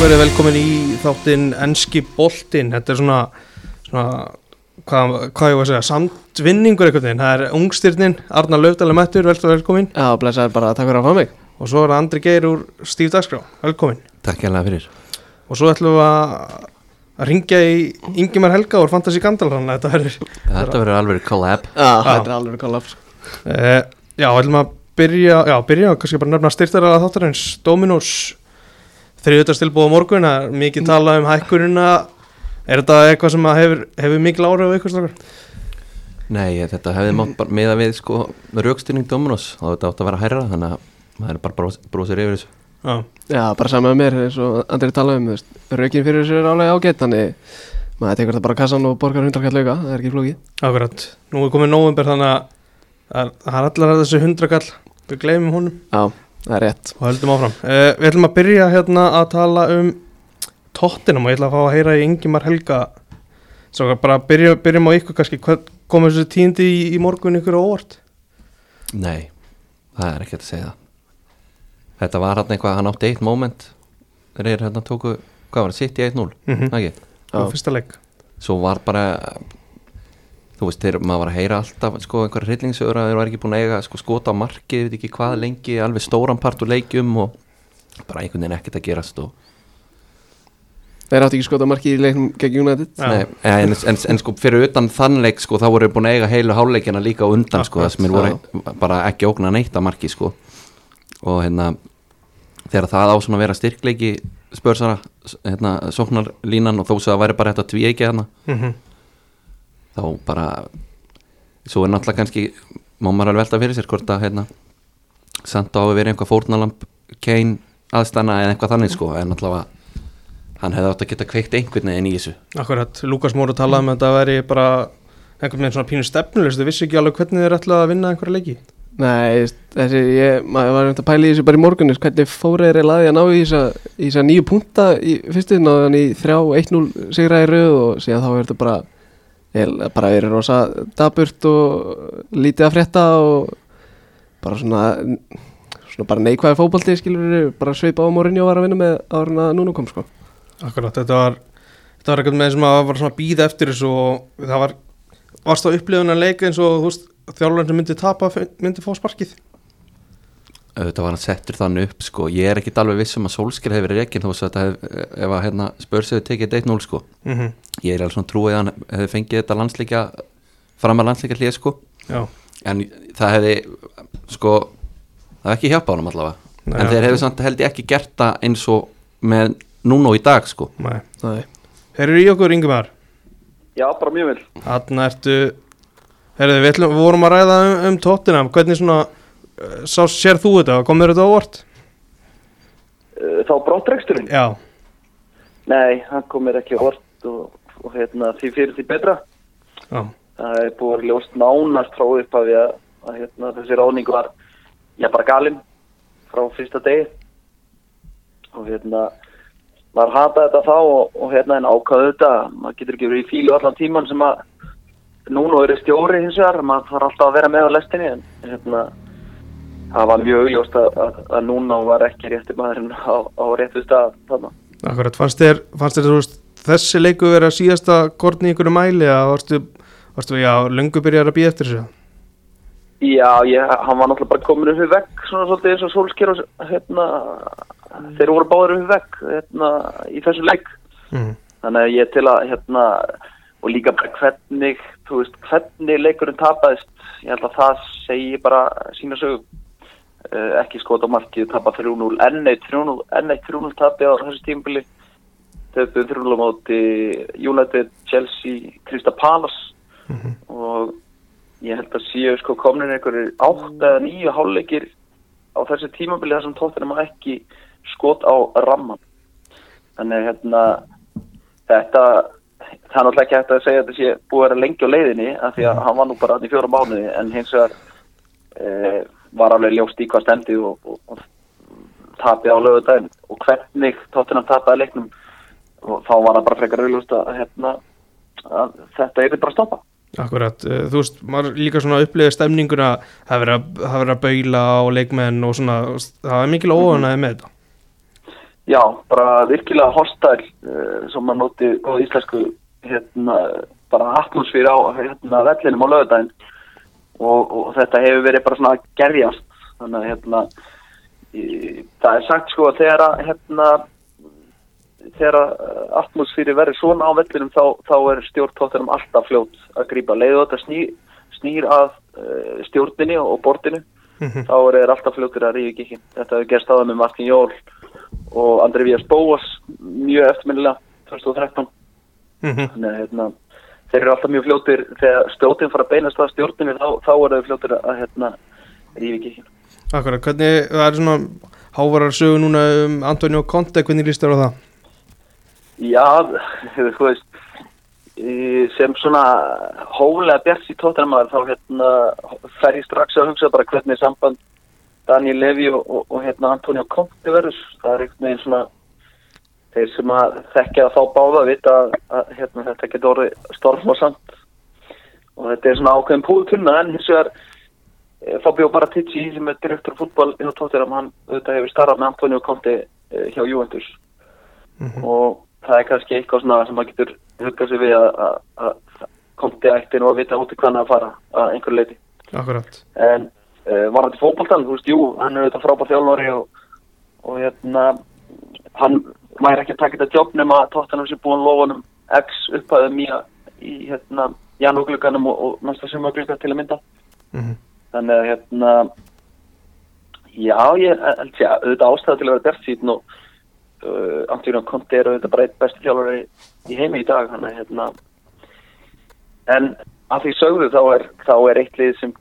verið velkomin í þáttinn Enski Boltinn. Þetta er svona, svona hvað, hvað ég var að segja, samtvinningur einhvern veginn. Það er ungstyrnin, Arnar Löfdali Mættur, velkomin velkomin Já, blessaður bara, takk fyrir að fá mig. Og svo er það Andri Geir úr Stíf Dagskrá, velkomin Takk hérlega fyrir. Og svo ætlum við að, að ringja í Ingimar Helga úr Fantasí Gandal Þannig að þetta verður Þetta verður alveg collab. Já, þetta er alveg kollaps uh, Já, ætlum að byrja, já, byrja og kannski bara nefna styrtara þáttarins. Dominos þriðutarstilbúð á morgun, það er mikið talað um hækkurina Er þetta eitthvað sem að hefur, hefur mikil áhrif á ykkur strákar? Nei, þetta hefði mátt bara meða við sko raukstyrning Dominos þá þetta átt að vera hærra þannig að maður er bara brós, brósir yfir þessu. Já, Já, bara saman með mér, eins og Andri talaði um, þú veist, Raukin fyrir þessu er álega ágætt, þannig maður tekur þetta bara kassan og borgar hundarkall auka, það er ekki flókið. Akkurat. Nú er komið nóvember þannig að það er- allar þessi hundrakall Við gleymum honum. Já, það er rétt. Og höldum áfram. Uh, Við ætlum að byrja hérna að tala um Tottenham og ég ætla að fá að heyra í Ingimar Helga. Svo bara byrja, byrjum á ykkur kannski. Komið þessu tíndi í, í morgun ykkur óvart? Nei, það er ekki að segja. Það Þetta var hann eitthvað, hann átti eitt moment. Þegar þeir hérna tóku, hvað var það, sitt í 1-0 Mm -hmm. ekki, svo var bara þú veist, þeir, maður var að heyra alltaf sko einhverja hryllingsögur að þeir var ekki búin að eiga sko, skota á markið, ég veit ekki hvað lengi alveg stóran part úr leikjum og bara einhvern veginn ekkert að gerast og Þeir áttu ekki skota marki í leiknum gegn United. Nei, en, en, en sko fyrir utan þannleik sko þá voru þeir búin að eiga heilu háleikina líka á undan sko það sem er voru bara ekki ógna neitt að marki sko. Og hérna þegar það á svona að vera styrkleiki spörsara, hérna sóknarlínan og þó sem það væri bara þetta tví ekki hérna mm þá bara svo er náttúrulega kannski má maður alveg velta fyrir sér hvort að hérna samt á að vera einhvað fórnalamb Kane aðstæna eða eitthvað þannig sko en náttúrulega hann hefði átt að geta kveikt einhvern veginn í þessu. Akkurat, Lukas Móru talaði um að þetta væri bara einhvern veginn svona pínu stefnulist Þau vissi ekki alveg hvernig þeir ætlaði að vinna einhverja leiki. Nei, þessi, ég, maður var einhvern að pæla í þessu bara í morgunis hvernig fóra þeir laði að ná í þessa, í þessa nýju punta í fyrstu náðan í þrjá 1-0 sigra í rauð og síðan þá er þetta bara ég, bara verið rosa daburt og lítið að frétta og bara svona svona bara neikvæði fótbolti skilur bara sveipa á morinni og var að vinna með árun að núna kom sko. Akkurat, þetta var þetta var eitthvað með sem að var svona býða eftir þessu og það var varst á upplifun að leika eins og þú veist þjálfurinn sem myndi tapa myndi fá sparkið auðvitað var hann settur þannig upp sko. ég er ekkit alveg viss um að Solskjær hefur verið rekin þó að þetta hef, ef að hérna, spörsið tekið 1-0 sko. mm -hmm. ég er alveg svona trúið að hann hefði fengið þetta landsleika fram að landsleika hlið sko. Já, en það hefði sko, það hefði ekki hjálpað honum allavega Nei, en þeir hefði samt held ég ekki gert það eins og með núna og í dag sko. nei Nei. Þeir eru í okkur Ingimar Já, bara mjög vel. Þarna ertu Herðu, við, vorum að ræða um, um Tottenham Hvernig svona sá, sér þú þetta? Kom þér þetta óvart? Uh, Þá brottreksturinn? Já, Nei, hann kom mér ekki á orð og, og hérna, því fyrir því betra. já, Það er búið að ljóst nánast frá upphafi að, að hérna, þessi ráðning var, já, bara galinn frá fyrsta degi. Og hérna, maður hataði þetta þá og, og hérna, en ákvaði þetta. Maður getur ekki verið í fílu allan tíman sem að núna er stjóri hins vegar. Maður þarf alltaf að vera með á lestinni, en hérna, það var mjög augljóst að, að, að núna var ekki rétti maðurinn á, á réttu stað þarna. akkurat Fannst þér, fannst þér veist, þessi leiku vera síðasta kortni í ykkur mæli að varstu, varstu, já, löngu byrjar að býja eftir þessu Já, ég, hann var náttúrulega bara komin upp við vegg svona svolítið eins og sólsker og hérna, þeir voru báður upp við vegg hérna, í þessu leik mm. þannig að ég til að hérna, og líka bara hvernig veist, hvernig leikurinn tapaðist ég held að það segi bara sína sögum ekki skot á markið, tapa 3-0 enn eitt 3-0 enn eitt 3-0 tapi á þessu tímbili töpuðum 3-0 á móti United, Chelsea, Krista Palace. Og ég held að séu sko komin eða nýju hálfleikir á þessu tímabili þar sem tóttina maður ekki skot á ramman þannig hérna þetta það er náttúrulega ekki hægt að segja að þetta sé búið að vera lengi á leiðinni af því að hann var nú bara í fjóra mánuði en hins vegar e, var alveg ljóst í hvað stemdi og, og, og tapið á lögudaginn og hvernig tóttina tapaði leiknum og þá var það bara frekar auðlust að, hérna, að þetta er bara að stoppa. Akkurat, uh, þú veist, maður líka svona upplifið stemninguna það verið að, að baula á leikmenn og svona, það er mikil óanæði með þetta. Já, bara virkilega hostæl uh, sem maður noti góð íslensku hérna, bara atmosfýr á hérna, vellinum á lögudaginn og, og þetta hefur verið bara svona að gerjast þannig að hérna í, það er sagt sko að þegar að hérna þegar að atmosfýri verður svona á vellinum þá, þá er stjórntóttunum alltaf fljót að grípa leiðu þetta sný, snýr að uh, stjórninni og bortinu Mhm. þá er alltaf fljótur að rífi ekki þetta hefur gerst aða með Martin Jól og Andri Vías Bóas mjög eftirminnilega 2013 Mhm. þannig að hérna, þeir eru alltaf mjög fljótir þegar stjórnin fara að beinast að stjórninni þá, þá er þeir fljótir að hérna, rífi ekki Akkurat, hvernig, það er svona hávarar sögu núna um Antonio Conte, hvernig líst þér á það? Já, þú veist sem svona hóflega bjart í tóttanamaður þá hérna fer ég strax að hugsa bara hvernig samband Daniel Levy og, og, og hérna Antonio Conte verður það er einhvern veginn svona þeir sem að þekkja þá báða vita að, að hérna, þetta getur orðið storm og þetta er svona ákveðin púðtunna en hins vegar eh, Fabio Baratici sem er direktor fútbol inn á tóttanam hann auðvitað hefur starrað með Antonio Conte eh, hjá Juventus. Og það er kannski eitthvað svona sem maður getur hugað sér við að, að, að komti ættin og að vita í hvernig að fara að einhverju leiti. Akkurat, En uh, var þetta fótboltan, þú veist, jú, hann er auðvitað frábært þjálfari og, og hérna, hann væri ekki að taka þetta jobb nema að tóttanum sem búin lofunum X upphæðum í, í hérna, janúglugganum og, og næsta sumaglugga til að mynda. Mhm. Þannig að hérna, já, ég held sé að auðvitað ástæða til að vera bjart síðan og uh, Antonio Conte er auðvitað bara eitt besti þjálfari í heimi í dag þannig að hérna en að því sögðu þá er, þá er eitt lið sem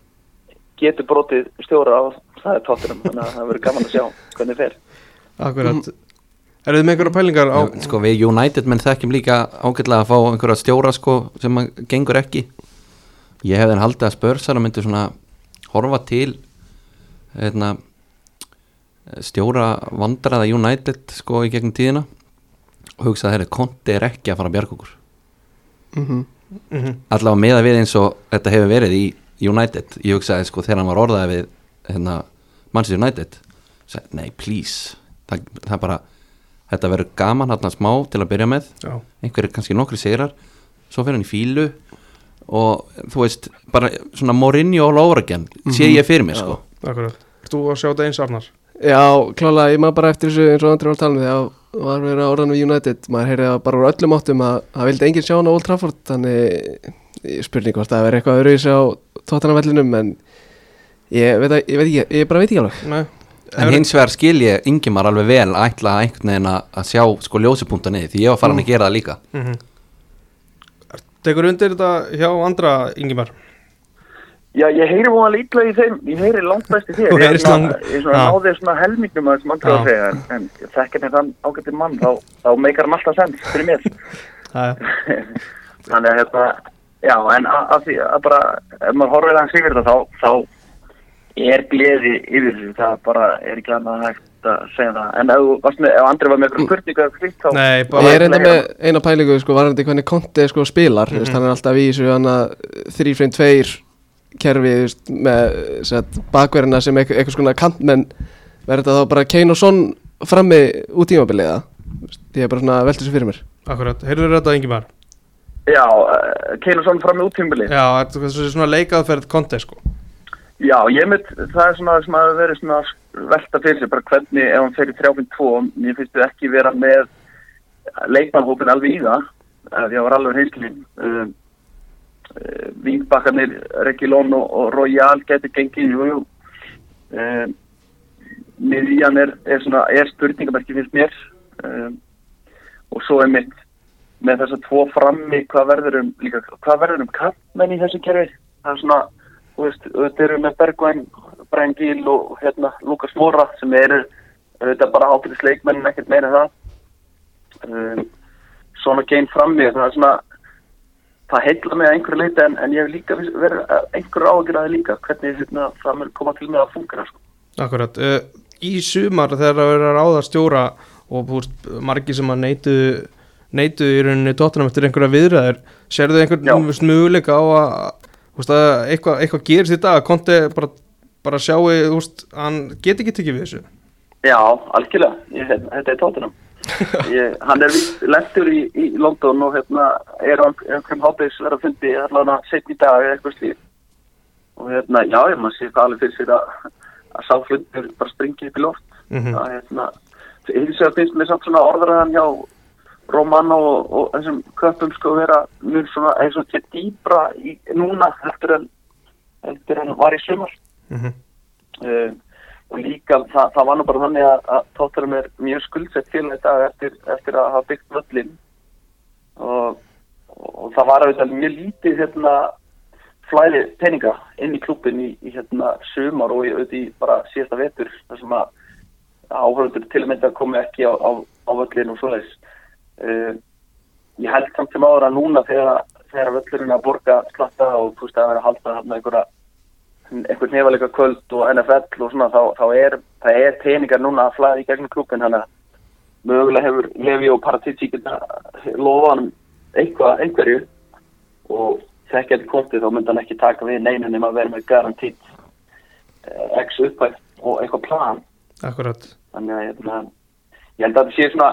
getur brotið stjóra á það er tóttunum þannig að það verður gaman að sjá hvernig fer akkurat Er þið með einhverja pælingar á Já, sko við United menn þekkjum líka ágætlega að fá einhverja stjóra sko sem að gengur ekki. Ég hefði hann haldið að spörsara myndi svona horfa til hérna, stjóra vandraða United sko í gegnum tíðina. Og hugsa að þeirri konti er ekki að fara að bjarga okkur. Mhm. Mhm. allavega meða við eins og þetta hefur verið í United. Ég hugsaði sko þegar hann var orðaði við hérna, Manchester United. Sagði, nei please. Það, það bara, þetta verður gaman hann smá til að byrja með. Já, einhverjir kannski nokkri sigrar. Svo fyrir hann í fílu og þú veist, bara svona Mourinho all over again, sé ég fyrir mér sko. Akkurat. Þú að sjá þetta eins Arnar? Já, klálega, ég maður bara eftir þessu eins og Andri var að tala um þegar var verið að orðan við United. Maður heyrði bara úr öllum áttum að það vildi enginn sjá hann á Old Trafford þannig spurning hvort það verið eitthvað öðruvísi á tóttanavellinum en ég veit, að, ég veit ekki, ég bara veit ekki alveg. Nei en hins vegar skil ég Ingimar alveg vel að ætla einhvern veginn að að sjá sko ljósipunta niður því. Ég var farin að gera það líka. Mhm. Tekur undir þetta hjá andra Ingimar? Já, ég heyri hún að lítla í þeim, ég heyri langt best í þér. Þú Ég er heyrist svona, langt- ég er svona Já. náði svona helmingnum að þessum andra að segja en, en þekkir mér þann ágættir mann þá, þá meikar hann alltaf sens fyrir mér. Þannig að hérna, já, en að, að því að bara, ef maður horfir aðeins yfir þetta, þá, þá er gleði yfir þessu, það bara er ekki annað hægt að segja það. En ef, þú varst með, ef Andri var með eitthvað spurningu eða klikt, þá... Nei, og bara ég er enda með eina pælingu sko, varandi hvernig Conte sko, spilar mm hann er alltaf í þessu hana 3-5-2 kerfi veist, með bakverðina sem eitthvað, eitthvað skona kantmenn verður þetta þá bara Kane og Son frammi út tímabiliða ég er bara svona að velta þessu fyrir mér. Akkurat, heyrður þetta Ingimar? Já, uh, Keinursson fram með úttímbili. Já, þetta er svona leikaðferð konti sko Já, ég mynd, það er svona sem að vera svona velta fyrir sig, bara hvernig ef hann í 3-5-2, mér finnst þið ekki vera með leikmannhópin alveg í það, því að var alveg heimskilin. Uh, uh, Vingbakkarnir, Regilón og, og Royal getur gengið, jú, jú. Uh, miðjan er, er svona, er spurningamerki finnst mér og svo er mitt með þess að tvo frammi, hvað verður um, líka, hvað verður um kappmenn í þessu kerfi? Það er svona, þetta eru með Bergvæn, Brian Gill og hérna Lukas Mora sem eru þetta bara ábyrðis leikmenn ekkert meira það um, svona gein frammi það er svona það heitla mig að einhverju leita en, en ég hef líka verið einhverju áhugir að það líka hvernig hérna, það mun koma til með að fungera sko. Akkurat, uh, í sumar þegar það verður að ráða stjóra og búst, margir sem að neytu neytu í rauninni tóttunum eftir einhverja viðræður sérðu Já. einhvern veist, möguleika á að eitthvað, eitthvað gerist í dag að konti bara, bara sjáu veist, hann geti ekki tekið við þessu. Já, algjörlega, ég, þetta er tóttunum hann er víst lentur í, í London og hérna er hann einhverjum hábæðis verið að fundi hérna sett í dag eða eitthvað slíf og hérna, já, ég maður sé hvað alveg fyrir sér að, að sá fundur bara springi upp í loft. Mhm. það hérna, hins vegar finnst mér samt svona orðraðan hjá Romano og, og þessum köpum sko vera mjög svona eins og til dýbra í, núna eftir en eftir en var í sumar. Mhm. uh, og líka það, það var nú bara þannig að, að Tottenham er mjög skuldsett til þetta eftir, eftir að hafa byggt völlin og, og það var auðvitað mjög lítið hérna flæði peninga inn í klubin í, í hérna sumar og auðvitað í bara síðasta vetur þar sem að áhörður til að mynda komi ekki á, á, á völlin og svoleiðis uh, ég held samt sem áður að núna þegar, þegar völlurinn að borga slatta og þú veist að vera að halda þarna einhverja einhvern nefalega kvöld og NFL og svona þá, þá er, er peningar núna að flæða í gegnum klubin þannig að mögulega hefur Levi og Paratici geta lofa hann eitthvað, einhverju. Og þekkja þetta kontið þá myndi hann ekki taka við neinu nema að vera með garantít eh, x upphætt og eitthvað plan. Akkurat. Þannig að hérna, ég held að það sé svona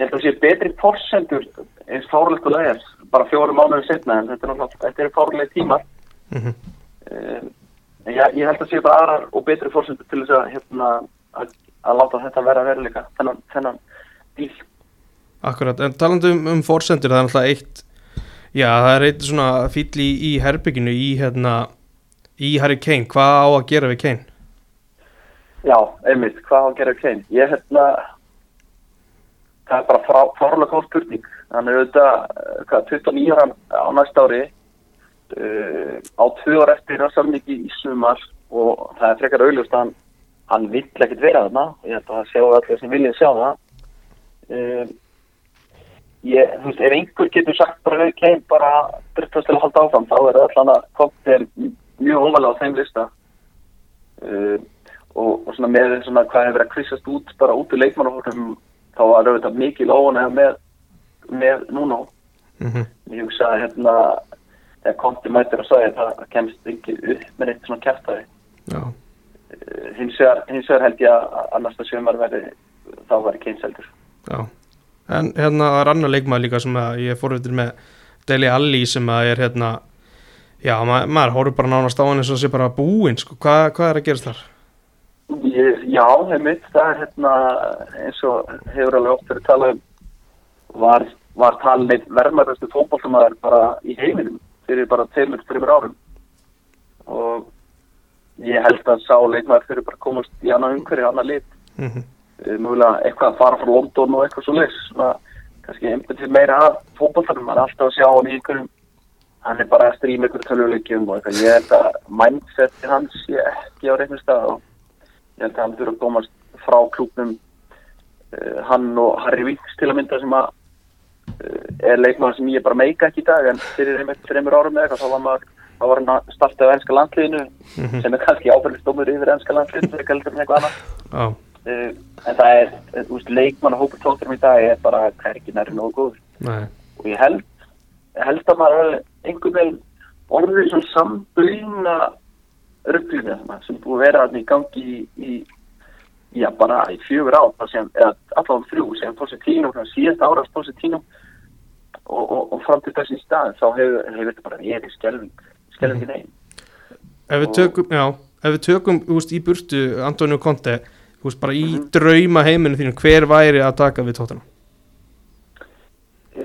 ég held að það sé betri forsendur eins fárlegt og það er bara fjórum mánuður setna en þetta er náttúrulega þetta eru fárlega tímar Mhm. um, en ég, ég held að sé bara aðrar og betri forsendur til þess að hérna að, að láta þetta vera veruleika þennan, þennan díl Akkurat, en talandi um, um forsendur það er alltaf eitt Já, það er eitt svona fýll í, í herbygginu í hérna í Harry Kane, hvað á að gera við Kane? Já, einmitt, hvað á að gera Kane? Ég hérna það er bara frá, fárlega góð spurning. Hann er auðvitað, eh, hvað, 29 ára á næsta ári. Uh, á tvö ár eftir samningi í sumar og það er frekar auðlust að hann, hann vill ekkert vera þarna. Ég held að það séu allir sem viljið sjá það. Uh, ég, þú veist, ef einhver getur sagt bara Kane bara driftast til að halda áfram þá er allan að komið mjög óvalega á þeim lista. Uh, og, og svona með svona hvað hefur verið að kvissast út bara út úr leikmannahóttum þá var auðvitað mikil óanæg með, með núna. Mm ég hugsa að hérna þegar konti mætir að sagði að það kemst ekki upp með neitt svona kæftæði Já, hins vegar, hins vegar held ég að annars það sömur verði þá væri keinseldur já. En hérna það er annar leikmaður líka sem ég fór eftir með Deli Alli sem að er hérna Já, ma maður horfður bara nánast á hann eins og sé bara búinn, sko, hvað, hvað er að gerast þar? Ég, já, heimitt, það er hérna eins og hefur alveg oft verið talað um var, var talin eitt verðmærastu fótballtumæður bara í heiminum fyrir bara tveimur, þreimur árum. Og ég held að sá leikmæður fyrir bara komast í annað umhverju, annað lit Mm -hmm. mjögulega eitthvað að fara frá London og eitthvað svo svona kannski einbætið meira að fótballtarum, maður er alltaf að sjá hann í einhverjum hann er bara að stríma einhverjum töluleikjum og eitthvað, ég held að mindsetin hans sé ekki á reiknum stað og ég held að hann þurfa að komast frá klúknum uh, hann og Harry Winks til að mynda sem að uh, er leikmaður sem ég bara meika ekki í dag en fyrir einmitt þreymur árum eða eitthvað þá var maður þá var hann að starta á ennska landliðinu Mhm. sem er kannski ábyrðistómur yfir ennska landliðinu heldur en eitthvað annað. Já, uh, en það er, þú veist, leikmann og hópur tótturum í dag er bara hvergi næri nógu góður. Nei. Og ég held held að maður einhvern veginn orðið svona samblýna rugglinu sem búið að vera þarna í gangi í, í já, bara í fjögur eða allavega þrjú sem Positino, síðast áras Positino og, og, og fram til þessi stað þá hefur, þetta bara verið skelving skelving mm. negin Ef við tökum, já, ef við tökum úst, í burtu Antonio Conte úst, bara í Mhm. drauma heiminu þínum hver væri að taka við tóttina?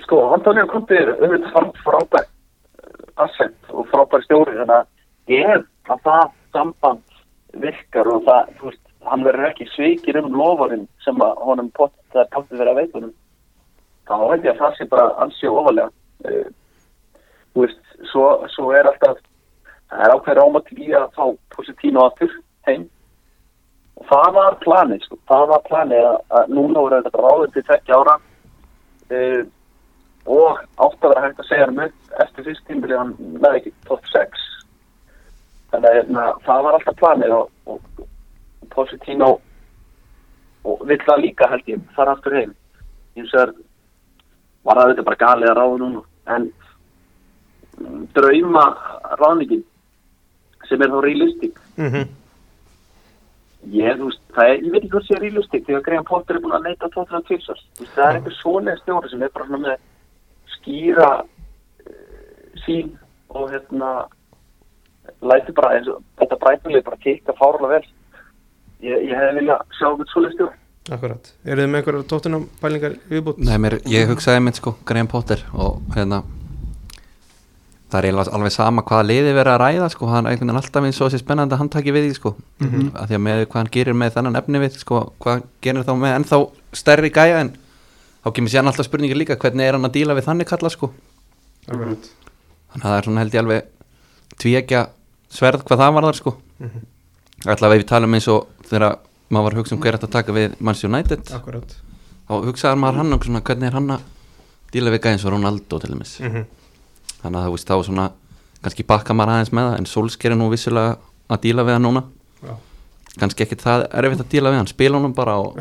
sko, Antonio Conte er auðvitað fram- frábær uh, asset og frábær stjóri þannig að hef að það samband virkar og það, þú veist, hann verður ekki svikir um lofarinn sem að honum pottið verið að veitunum. Þá held ég að það sé bara ansið ofalega uh, þú veist, svo, svo er alltaf það er ákveður ámatil í að fá Positino aftur heim. Og það var planið, sko, það var planið að, að núna voru þetta ráðið til 30 ára uh, og átt að vera hægt að segja hann upp eftir fyrst tímbili hann með ekki top 6 þannig að hérna, það var alltaf planið og, og, og Positino og vill það líka held ég þar aftur heim. Eins og það var það þetta bara galið að ráða núna. En mm, drauma ráðningin sem er þá realistik Mm ég, þú veist, það er, ég veit ekki hvort sé realistik þegar Graham Potter er búin að leita tvilsar, þú veist, það er einhver svolega stjóri sem er bara með skýra uh, sín og hérna læti bara eins og þetta breytileg bara kikka fárlega vel. Ég, ég hefði vilja sjá einhvern svolega stjóri Akkurat, eru þið með einhverjar tóttunum pælingar viðbútt? Nei, mér, ég hugsaði mynd sko Graham Potter og hérna það er eiginlega alveg sama hvaða liði verið að ræða sko, hann er einhvern veginn alltaf eins og þessi spennandi að hann taki við því sko. Mm -hmm. að því að með hvað hann gerir með þennan efni við sko, hvað gerir þá með ennþá stærri gæja en þá kemur sér alltaf spurningir líka hvernig er hann að díla við þannig kalla sko. Akkurat. Þannig að það er svona held ég alveg tvíekja sverð hvað það var þar sko mm -hmm. allavega ef við talum eins og þegar maður var að hugsa um hver ætti að taka við Manchester United Akkurat þá hugsaði maður hann um svona hvernig er hann að díla við gæðins og Ronaldo til dæmis mm -hmm. þannig að þú veist þá svona kannski bakka maður aðeins með það en Solskjær er nú vissulega að díla við hann núna Já. kannski ekkit það erfitt að díla við hann spila honum bara og,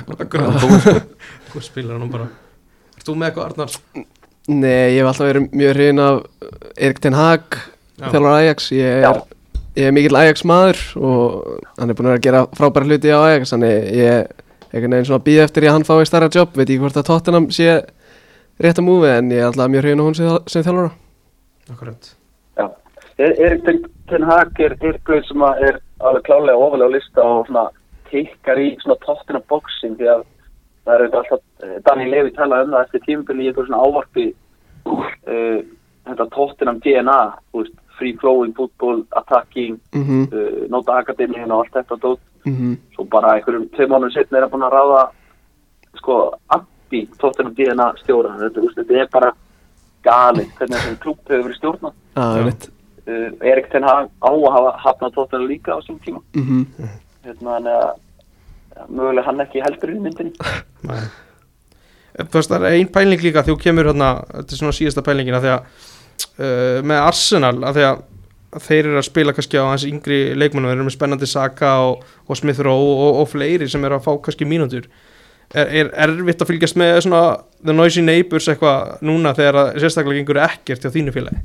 og spilar hann bara? Erst þú með eitthvað Arnar? Nei, ég hef alltaf verið mjög hrifin af Erik Ten Hag. Þjálfur Ajax ég er, ég er mikill Ajax maður og hann er búin að gera frábæra hluti á Ajax þannig ég einhvern veginn svona býð eftir ég að hann fái starra jobb veit ekki hvort að Tottenham sé rétt að múfi en ég er alltaf mjög hrifin af hún sem, sem þjálfura Akkurat. Já, er, er ten, Hag er yrkauð sem að er alveg klálega ofalega á lista og svona tikkar í svona tóttina boxing því að það er auðvitað alltaf, eh, Daniel Levi talaði um það eftir tímubili í eitthvað svona ávarpi uh, þetta tóttinam DNA, þú veist, free flowing football, attacking mm -hmm, uh, nota akademíin og allt þetta dót. Mm -hmm. svo bara einhverjum tveim mánuðum setna er hann búin að ráða sko anti tóttinam DNA stjóra. Þetta, veist, þetta er bara galið hvernig þessum klúb hefur verið stjórnað. Ah, uh, Erik Ten Hag á að hafa hafnað tóttina líka á þessum tíma. Mm -hmm. hérna þannig að ja, mögulega hann ekki heldur í myndinni. Nei. Þú veist, það er ein pæling líka þegar þú kemur hérna, þetta er svona síðasta pælingina þegar uh, með Arsenal að því að þeir eru að spila kannski á hans yngri leikmannum, þeir eru með spennandi Saka og, og Smith Rowe og, og fleiri sem eru að fá kannski mínútur. Er, er erfitt að fylgjast með svona The Noisy Neighbors eitthvað núna þegar að sérstaklega gengur ekkert hjá þínu félagi?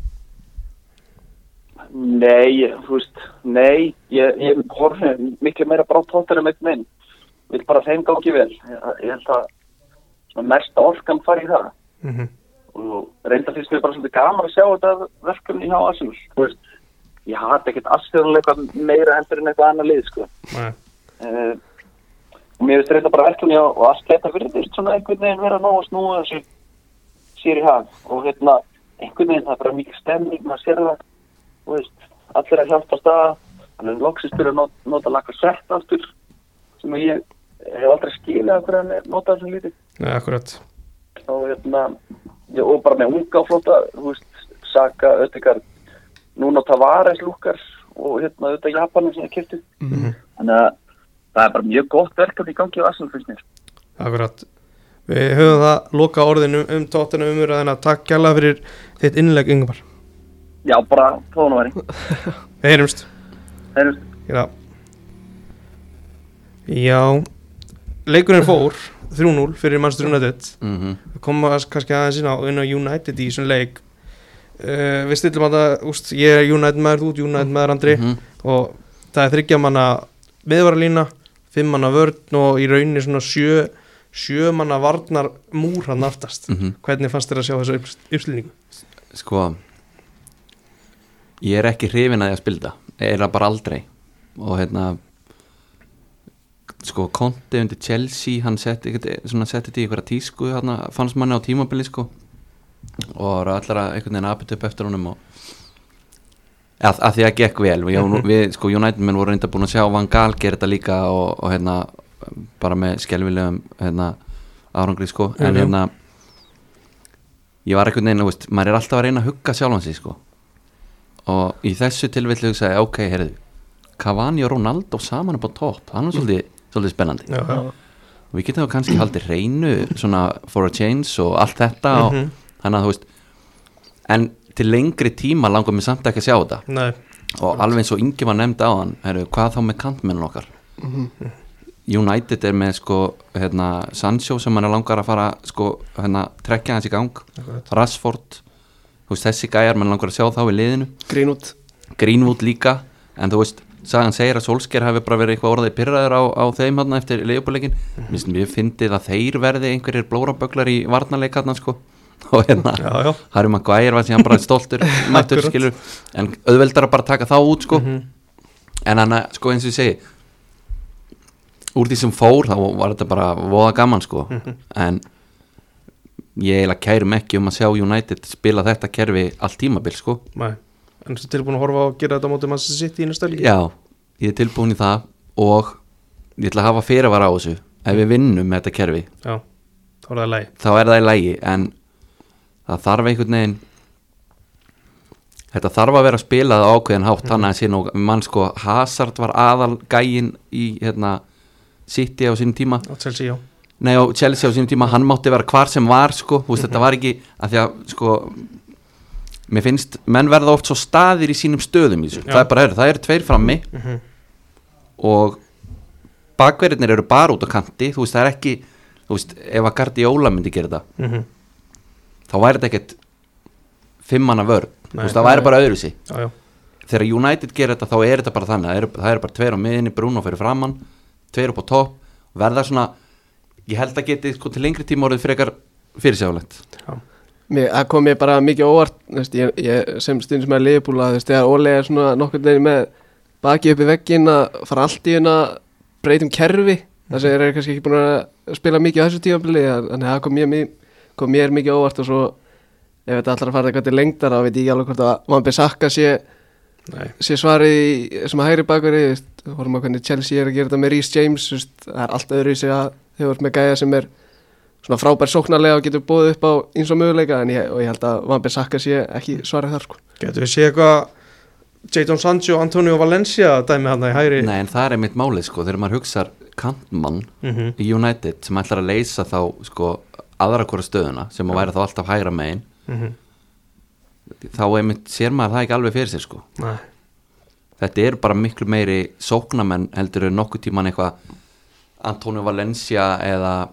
Nei, þú veist, nei ég, ég horfi miklu meira bara á tóttina með minn. Vil bara þeim gangi vel. Ég, ég held að mesta orkan fari í það. Mm -hmm. Og reynda finnst mér bara svolítið gaman að sjá þetta verkefni hjá Arsenal. Þú veist, ég hati ekkert Arsenal meira heldur en eitthvað annað lið sko. Uh, og mér finnst reynda bara verkefni og, þetta virðist svona einhvern veginn vera nóg að snúa þessu sér í hag. Og hérna einhvern veginn það er bara mikið stemning maður sér það. Þú veist, allir að hjálpa stað hann er loksist fyrir að not, nota laka sett aftur sem að ég hef aldrei hverju hann er notað þessum lítið Nei, akkurat og hérna og bara með unga flóta Saka, Ödegard núna Tavares lúkar og hérna auðvitað Japanin sem er kiptið Mhm. þannig að það er bara mjög gott verkefni í gangi á Arsenal finnst mér. Akkurat. Við höfum það loka orðinu um tóttinu umurðan að takk kjalla fyrir þitt innleg yngvar já, bara tónu væri Við heyrumst. Heyrðu. Já Já. Leikurinn fór 3-0 fyrir Manchester United. Mm komum að, kannski aðeins inn á, inn á United í þessum leik. Uh, Við stillum að það úst, Ég er United maður, ert United maður Andri. Mhm. og það er þryggja manna miðvaralína, fimm manna vörn og í rauninni svona sjö sjö manna varnar múr hann aftast. Mhm. Hvernig fannst þér að sjá þessu upp- uppstilningu? sko ég er ekki hrifin að ég að spilda eða bara aldrei. Og hérna sko Conte undir Chelsea hann setti setti þetta í einhverja tísku hann fannst manni á tímabili sko og var allar að einhvern veginn apit upp eftir honum og að, að því að gekk vel við, Mhm. við sko United menn voru reynda búin að sjá Van Gaal gera þetta líka og, og hérna bara með skelvilegum hérna árangri sko en Jú, jú. hérna ég var einhvern veginn, veist, maður er alltaf að reyna að hugga sjálfan sig sko og í þessu tilvillu ég, ok, heyrðu Cavani og Ronaldo saman upp á topp hann er svolítið, svolítið spennandi. Já, já. og við getum þá kannski haldið reynu svona for a change og allt þetta og Mhm. þannig að þú veist en til lengri tíma langar mér samt ekki að sjá þetta. Nei, og alveg eins og Ingi var nefnd á hann heyrðu, hvað þá með kantmennin okkar? United er með sko hérna, Sancho sem hann er langar að fara sko, hérna, trekja hans í gang. Akkurat. Rashford veist, þessi gæjar mann langar að sjá þá í liðinu. Greenwood. Greenwood líka en þú veist sagan segir að Solskjær hafi bara verið eitthvað orðið pyrraður á, á þeim hann eftir leifbúleikin mm ég fyndið að þeir verði einhverjir blóraböglar í varnarleik hann sko. Og hérna Harry Maguire var síðan bara stoltur mættur skilur en auðveldar að bara taka þá út sko. Mhm. en hann sko eins og ég segi úr því sem fór þá var þetta bara voða gaman sko. Mhm. en ég eiginlega kærum ekki um að sjá United spila þetta kerfi allt tímabil sko. Nei En þú tilbúin að horfa á að gera þetta á móti Manchester City í næsta helgi? já, ég er tilbúin í það og ég ætla að hafa fyrirvara á þessu. Ef við vinnum með þetta kerfi Já, þá er það leið þá er það í lægi en það þarf einhvern veginn þetta þarf að vera spilað á ákveðin hátt þannig að sé nú, mann sko Hazard var aðal gæin í hérna City á sínum tíma. Á Chelsea, já. Nei á Chelsea á sínum tíma, hann mátti vera hvar sem var sko, þú veist þetta var ekki að því að sko mér finnst, menn verða oft svo staðir í sínum stöðum í þessu, Já. það er bara, heyrðu, það eru tveir frammi Mhm. og bakverðinir eru bara út á kanti. Þú veist, það er ekki, þú veist, ef að Guardiola myndi gera þetta Mhm. þá væri þetta ekkert fimmanna vörn, þú veist, það væri bara öðru já, þegar United gerir þetta þá er þetta bara þannig. Það eru, það eru bara tveir á miðinni, Bruno fyrir framann tveir upp á topp, verða svona ég held að geti sko til lengri tíma orðið frekar fyrirsjáulegt já. Mér, það kom mér bara mikið óvart veist, ég, ég, sem stundum sem er liðbúla þegar Óli er svona nokkur veginn með baki upp í veggin að fara allt í hérna breytum kerfi þess að ég er kannski ekki búin að spila mikið á þessu tímabili þannig að það kom mér, kom mér mikið óvart og svo ef þetta allar að fara eitthvað til lengdar þá veit ég alveg hvort að Van Bissaka sé, sé svarið í, sem að hægri bakveri vorum að hvernig Chelsea er að gera þetta með Rhys James það er allt öðru í sig að þau voru með gæja sem er svona frábær sóknarlega og getur búið upp á eins og möguleika en ég, og ég held að Van Bissaka sé ekki svarið þar sko. getur við séð eitthvað Jadon Sancho og Antonio Valencia dæmi hann í hægri Nei en það er mitt málið sko þegar maður hugsar kantmann Mhm. í United sem ætlar að leysa þá sko aðra hvora stöðuna sem að væri þá alltaf hægra megin Mhm. þá einmitt sér maður það ekki alveg fyrir sér sko Nei, þetta eru bara miklu meiri sóknamenn heldur en nokkuð tíman eitthvað Antonio Valencia eða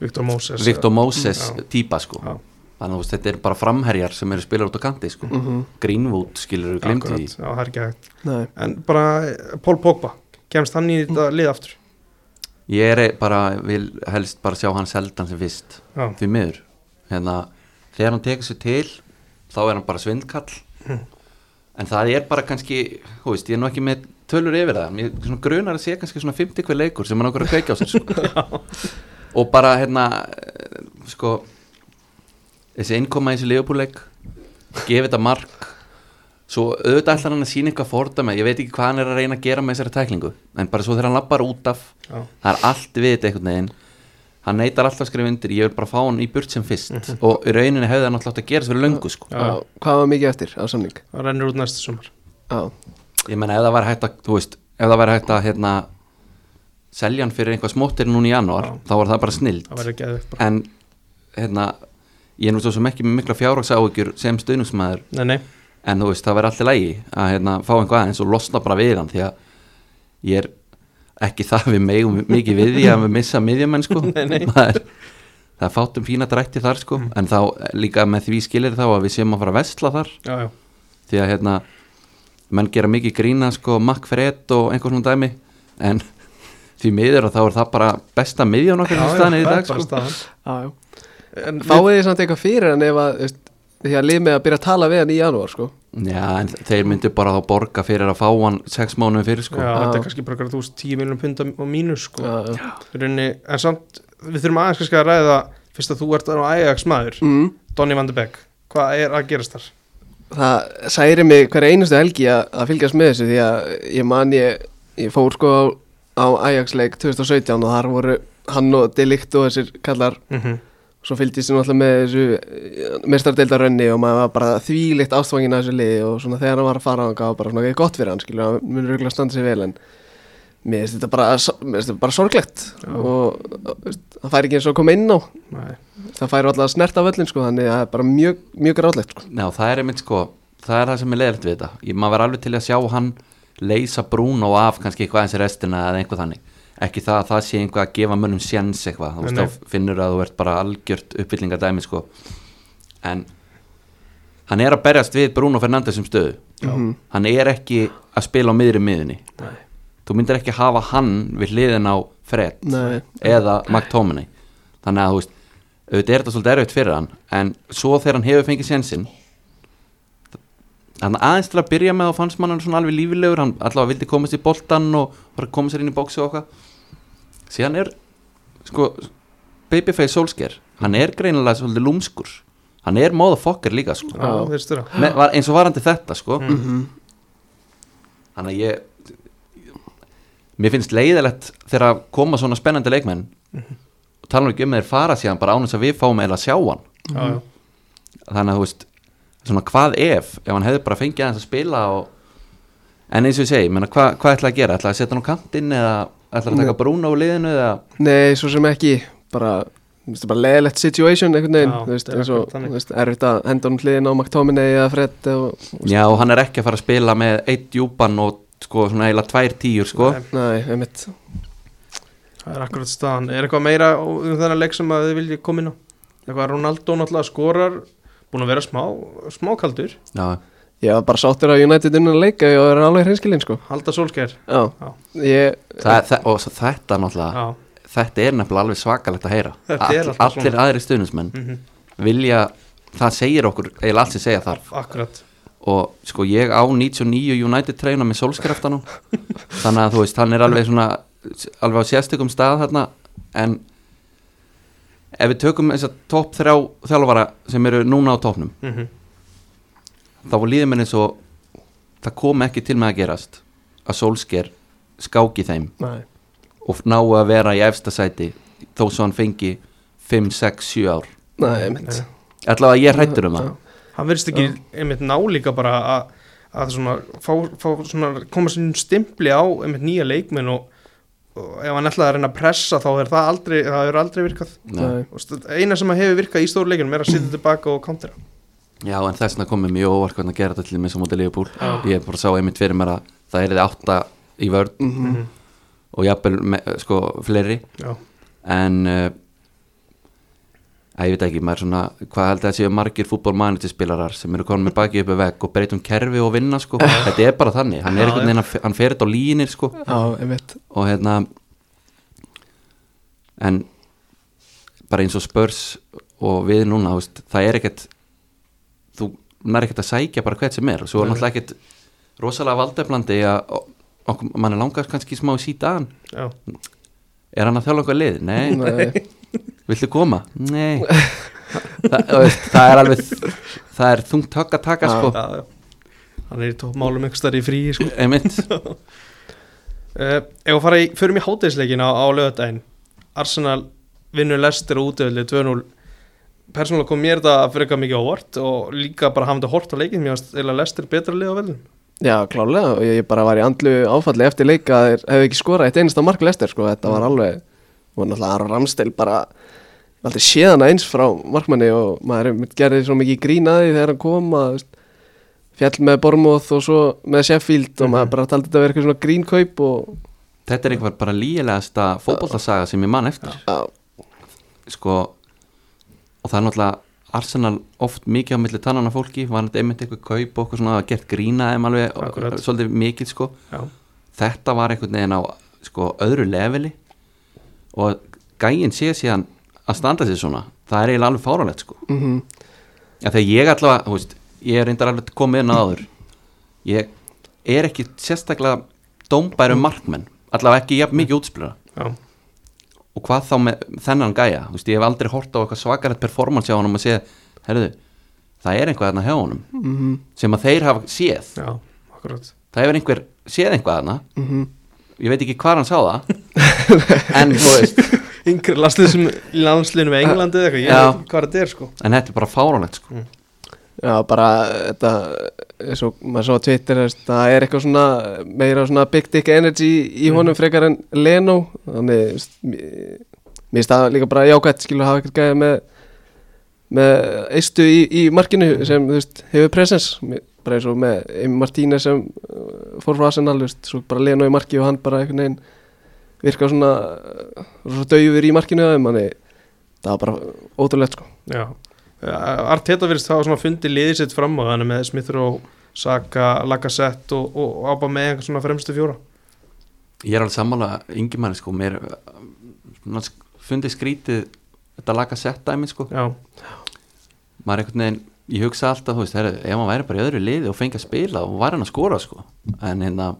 Victor Moses Victor Moses Já. típa sko. Já. þannig að þetta eru bara framherjar sem eru spilar út á kanti sko. Greenwood skilur við glimti því. Akkurat, Já, það er ekki hægt. Nei. En bara eh, Paul Pogba Kemst hann í þetta lið aftur? Ég er bara, vil helst bara sjá hann seldan sem fyrst Já, því miður. Hérna, þegar hann tekur sér til þá er hann bara svindkall. En það er bara kannski þú veist, ég er nú ekki með tölur yfir það mér grunar að sé kannski svona 50 hver leikur sem hann okkur að kveikja á sér sko. og bara hérna eh, sko þessi innkoma í þessi leifupúleik gefið þetta mark. Svo auðvitað ætlar hann að sína eitthvað fordæmi. Ég veit ekki hvað hann er að reyna að gera með þessari tæklingu. En bara svo þegar hann lappar út af já, það er allt við þetta einhvern veginn. Hann neytar alltaf að skrifa undir, ég vil bara fá hann í burt sem fyrst. Og í rauninni hefði hann alltaf átt að gera fyrir löngu sko. Já. Já, hvað var mikið eftir á samning? Það rennur út næsta sumar. Já, ég menna ef það væri hægt að, veist ef það væri hægt að hérna, selja hann fyrir einhvað smóttir núna í janúar þá var það bara snild Það bara. En hérna, ég er nú svo sem ekki með mikla fjárhagsáhyggjur sem stöðnusmaður en þú veist, það verður allir lægi að hérna, fá einhvað aðeins og losna bara við hann því að ég er ekki það við megum mikið við því að við missa miðjumenn sko. Nei, nei. það er, það er fátum fína drætti þar sko. En þá líka með því skilir þá að við séum að fara að vestla þar. Já, já. Því að hérna menn gera mikið grína sko Mac Fred og einhver svona dæmi. En því miður og þá er það bara besta miðjón okkar sem staðan er í dag sko já, já. En Fáið þið samt eitthvað fyrir hann ef að því að lið með að byrja að tala við hann í janúar sko. já en þeir myndu bara þá borga fyrir að fá hann sex mánuðum fyrir sko Já, þetta Já. er kannski bara þú veist 10 miljonum pund á mínus sko. Já, já. Í rauninni, en samt, við þurfum aðeins kannski að ræða fyrst að þú ert á Ajax maður Mm. Donny van de Beek, hvað er að gerast þar? Það særi mig hverja einustu helgi að, að fylgjast með þessu því að ég man ég, ég fór sko á, á Ajax-leik 2017 og þar voru hann og Delikt og þessir kallar Mm -hmm. svo fylgdist ég náttúrulega með þessu mestardeildarönni og maður var bara þvílitt ástfangin að þessu liði og svona þegar hann var að fara á hann gaf bara svona eitthvað gott fyrir hann skilur, hann munur auðvitað standa sig vel en mér finnst þetta bara, mér finnst þetta bara sorglegt Já. og það fær ekki eins og koma inn á Nei, það fær alltaf snert af öllin sko þannig að það er bara mjög, mjög grátlegt sko. Já, það er einmitt sko, það er það sem er leðilegt við þetta maður var alveg til að sjá hann leysa Bruno af kannski eitthvað eins í restina eða einhvað þannig, ekki það að það sé einhvað að gefa mönnum sjens eitthvað. Þú veist, þá finnur að þú ert bara algjört uppfyllingadæmi sko. En hann er að berjast við Bruno Fernandes um stöðu. Mhm. hann er ekki að spila á miðri miðunni Nei. þú myndir ekki hafa hann við hliðin á Fred Nei, eða McTominay þannig að þú veist auðvitað er þetta svolítið erfitt fyrir hann en svo þegar hann hefur fengið sénsinn þannig aðeins til að byrja með og fannst mann hann svona alveg lífilegur hann allavega vildi komast í boltan og bara koma sér inn í bóksi og okkar síðan er sko Babyface Solskjaer hann er greinilega svolítið lúmskur. Hann er motherfucker líka sko. Já, þeir styrir Me, var, eins og varandi þetta sko. Mhm. þannig að ég mér finnst leiðilegt þegar að koma svona spennandi leikmenn og tala nú ekki um þeir fara síðan bara ánum þess að við fáum eða að sjá hann. Já, já, þannig að þú veist svona hvað ef, ef hann hefði bara fengið aðeins að spila og en eins og ég segi, menna, hvað, hvað ætla að gera? Ætla að setja hann á kantinn eða ætla að taka Bruno úr liðinu eða Nei, svo sem ekki bara, þú veist, bara leðilegt situation einhvern veginn, þú veist, er eins og erfitt að henda hún hliðin á McTominay eða Fred og, já, og hann er ekki að fara að spila með eitt djúpan og sko svona eiginlega tvær tíur sko. Nei. Nei, einmitt. Það er akkurat staðan. Er eitthvað meira um þennan leik sem að þið viljið koma inn á? Eitthvað Ronaldo náttúrulega skorar Búin að vera smá, smá kaldur. Já, Ég var bara sáttur að United innan að leika og er alveg hreinskilinn sko. Halda sólsker Já, Já. ég það, það, og svo þetta náttúrulega Já, þetta er nefnilega alveg svakalegt að heyra. Þetta er All, alltaf allir svona. aðri stuðnismenn mhm, vilja, það segir okkur eða allt sem segja þarf akkurat. Og sko ég á 99 United treyna með solskraftanum þannig að þú veist, hann er alveg svona alveg á sérstökum stað þarna en ef við tökum þess að topp þrjá þjálfara sem eru núna á toppnum mhm, þá var líðum eins og það kom ekki til með að gerast að Solskjær skáki þeim Nei, og nái að vera í efsta sæti þó svo hann fengi 5, 6, 7 ár. Allavega ég hrættur um það. Hann verðist ekki einmitt ná líka bara að, að svona, fá, fá svona, koma sér stimpli á einmitt nýja leikmenn og, og ef hann ætlaði að reyna að pressa þá er það aldrei, það er aldrei virkað. Eina sem að hefur virkað í stóru leikunum er að sitja tilbaka og countera Já, en þess vegna komið mjög óvart hvernig að gera þetta til með svo mótið Leopold Já. Ég bara sá einmitt fyrir mér að það er þið átta í vörn Mhm. og jafnvel sko fleiri. Já, en uh, að ég veit ekki, maður svona hvað held að það séu margir fútbolmanagerspilarar sem eru komin með baki uppi vegg og breytum kerfi og vinna sko, þetta er bara þannig hann er einhvern veginn, að- hann fer þetta á línir sko. Já, og hérna en bara eins og spörs og við núna, þú veist, það er ekkert þú nær ekkert að sækja bara hvert sem er. Og svo er náttúrulega ekkert rosalega valdeflandi að mann er langast kannski smá í síta hann já, er hann að þjála okkur lið? Nei, Nei, viltu koma? Nei. Þa, veist, það er alveg það er þungt högg að taka sko. Já, já. Hann er í toppmálum einhvers þar í frí sko. einmitt. Uh, Ef að fara í, förum í hátegisleikin á, á lögadaginn Arsenal vinnur Lester og útöðli 2-0 Persónulega kom mér þetta fyrir eitthvað mikið ávart og líka bara hafandi hort á leikin mér varst eða Lester betra lið á velum já, klálega og ég bara var í andlu áfalli eftir leik að þeir hefðu ekki skorað eitt einasta mark lestir sko, þetta var alveg og náttúrulega Aron Ramstel bara aldrei séð hana eins frá markmanni og maður gerði svo mikið grín að því þegar hann kom að fjall með Bormóð og svo með Sheffield og maður bara taldi þetta að vera eitthvað svona grínkaup og þetta er einhver bara lígilegasta fótboltasaga sem ég man eftir. Já, sko og það er náttúrulega Arsenal oft mikið á milli tannana fólki var þetta einmitt eitthvað kaup og eitthvað svona gert grína þeim alveg og, svolítið mikið sko. Já, þetta var einhvern veginn á sko öðru leveli og gæinn sé síðan að standa sér svona. Það er eiginlega alveg fáralegt sko. Mm ja, þegar ég allavega, þú veist ég er reyndar alveg komið inn að áður. Ég er ekki sérstaklega dómbæru markmenn allavega ekki jafn mikið útspilra já, og hvað þá með þennan gæja? Þú veist, ég hef aldrei hort á eitthvað svakarett performance hjá honum og séð, herruðu það er einhvað þarna hjá honum -hmm. sem að þeir hafa séð. Já, það hefur einhver séð einhvað þarna. Mm ég veit ekki hvað hann sá það en þú veist. Yngri lastið sem í Englandi eða eitthvað, ég veit ekki hvað þetta er sko. En þetta er bara fáránlegt sko. Já, bara þetta eins og maður svo Twitter veist, það er eitthvað svona meira svona big dick energy í honum frekar en Leno. Þannig mér það líka bara jákvæmt skilur að hafa eitthvað gæði með með eistu í, í markinu sem þú veist, hefur presens Mér- bara eins og með Emi Martínez sem uh, fór frá Arsenal, veist, svo bara Leno í marki og hann bara einhvern veginn virka svona, uh, svona döfur í markinu að þeim, þannig það var bara ótrúlegt sko. Já, Arteta virðist hafa svona fundið liðið sitt fram á þannig með Smith og Saka, Lacazette og, og, og ába með einhvern svona fremstu fjóra. Ég er alveg sammála yngjumæri sko mér fundið skrítið þetta laga sett dæmi sko. Já, maður einhvern veginn, ég hugsa alltaf þú veist, heru, ef maður væri bara í öðru liði og fengi að spila og væri hann að skora sko. En hérna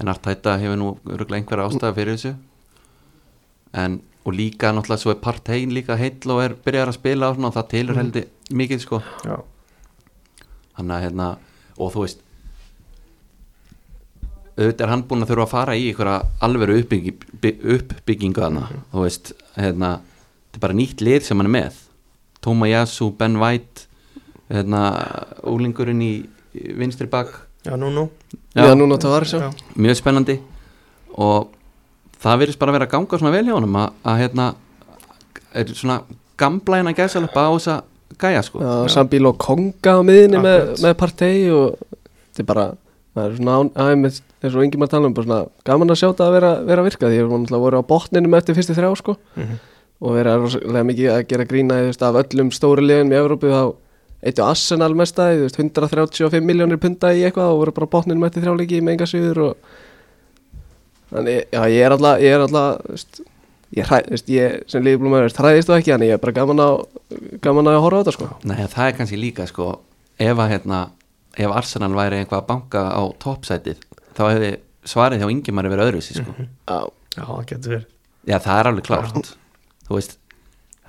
en Artæta hefur nú örgulega einhverja ástæða fyrir þessu. En og líka náttúrulega svo er partein líka heill og er byrjar að spila og, það tilur heldur mikið sko. Þannig að hérna og þú veist auðvitað er hann búinn að þurfa að fara í einhverja alveru uppbyggi, by- uppbyggingu þarna þú veist, hérna þetta er bara nýtt lið sem hann er með Tóma Yasu, Ben White hérna, úlingurinn í vinstri bak. Já, nú, nú Já, það þessu Já. mjög spennandi. Og það virðist bara að vera að ganga svona vel hjá honum að, að hérna er svona gamla hérna gæsalöpa á þessa gæja sko. Já, Sambíl og Konga á miðinni með, með partei og þetta er bara það er svona án- aðeins eins og yngi maður tala um bara svona gaman að sjá þetta að vera, vera að virka því að við voru á botninum eftir fyrstu þrjá sko. Mhm. Og vera rosalega mikið að gera grína þú veist, af öllum stóri liðin í Evrópu þá eittu Arsenal veist, 135 miljónir punta í eitthvað og voru bara á botninum eftir þrjáleiki með enga sigur og þannig, já, ég er alltaf ég er alltaf, ég, hræ, veist, ég sem liðblómaður hræðist þú ekki, þannig ég er bara gaman að gaman að horfa á þetta sko. Nei, það er kannski líka sko ef að hérna ef Arsenal væri einhvað að banka á toppsætið þá hefði svarið hjá Ingimari verið öðru sko. Já, Já, það getur verið. Já, það er alveg klárt þú veist,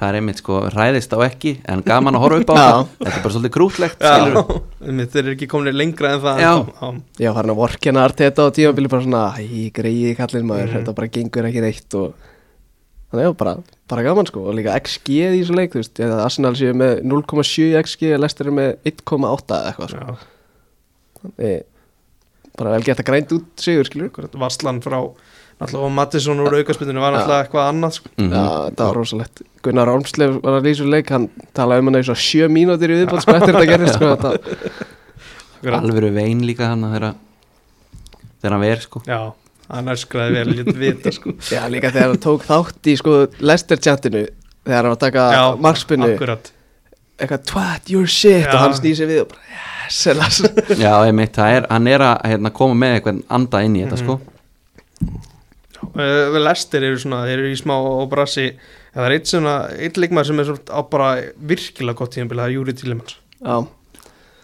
það er einmitt sko ræðist á ekki, en gaman að horfa upp á það. Þetta er bara svolítið einmitt, þeir eru ekki komin lengra en það. Já. Já. var farin að vorkina Arteta á tímabili bara svona, hæ, greiði kallinn maður þetta bara gengur ekki neitt og þannig já, bara, bara gaman sko og líka XG í þessu leik, þú veist, eða Arsenal séu með 0,7 XG, Leicester er með 1,8 eða eitthvað sko. Já, Þannig, bara vel gett að grænt út sigur, skilur Varslan frá náttúrulega og Mattisson úr aukaspytinu var náttúrulega eitthvað annað sko. Mhm. Já, þetta var rosalegt. Gunnar Ormslev var að lýsa úr leik hann talaði um hann eins og sjö mínútur í viðbátt sko eftir þetta gerist sko alvöru vein líka hann þegar þegar hann verð sko. Já, hann öskraði vel, ég vita sko. Já, líka þegar hann tók þátt í sko Leicester chatinu þegar hann var að taka markspinnu akkurat. Eitthvað twat your shit Já. og hann snýr sér við og bara yes, Já, einmitt, það er, hann er að hérna, koma með eitthvað anda inn í þetta sko uh, Lester eru svona, þeir eru í smá og brassi það er eitt svona, eitt leikmaður sem er svona á bara virkilega gott tíðanbili, það er Júri Tílemans Já,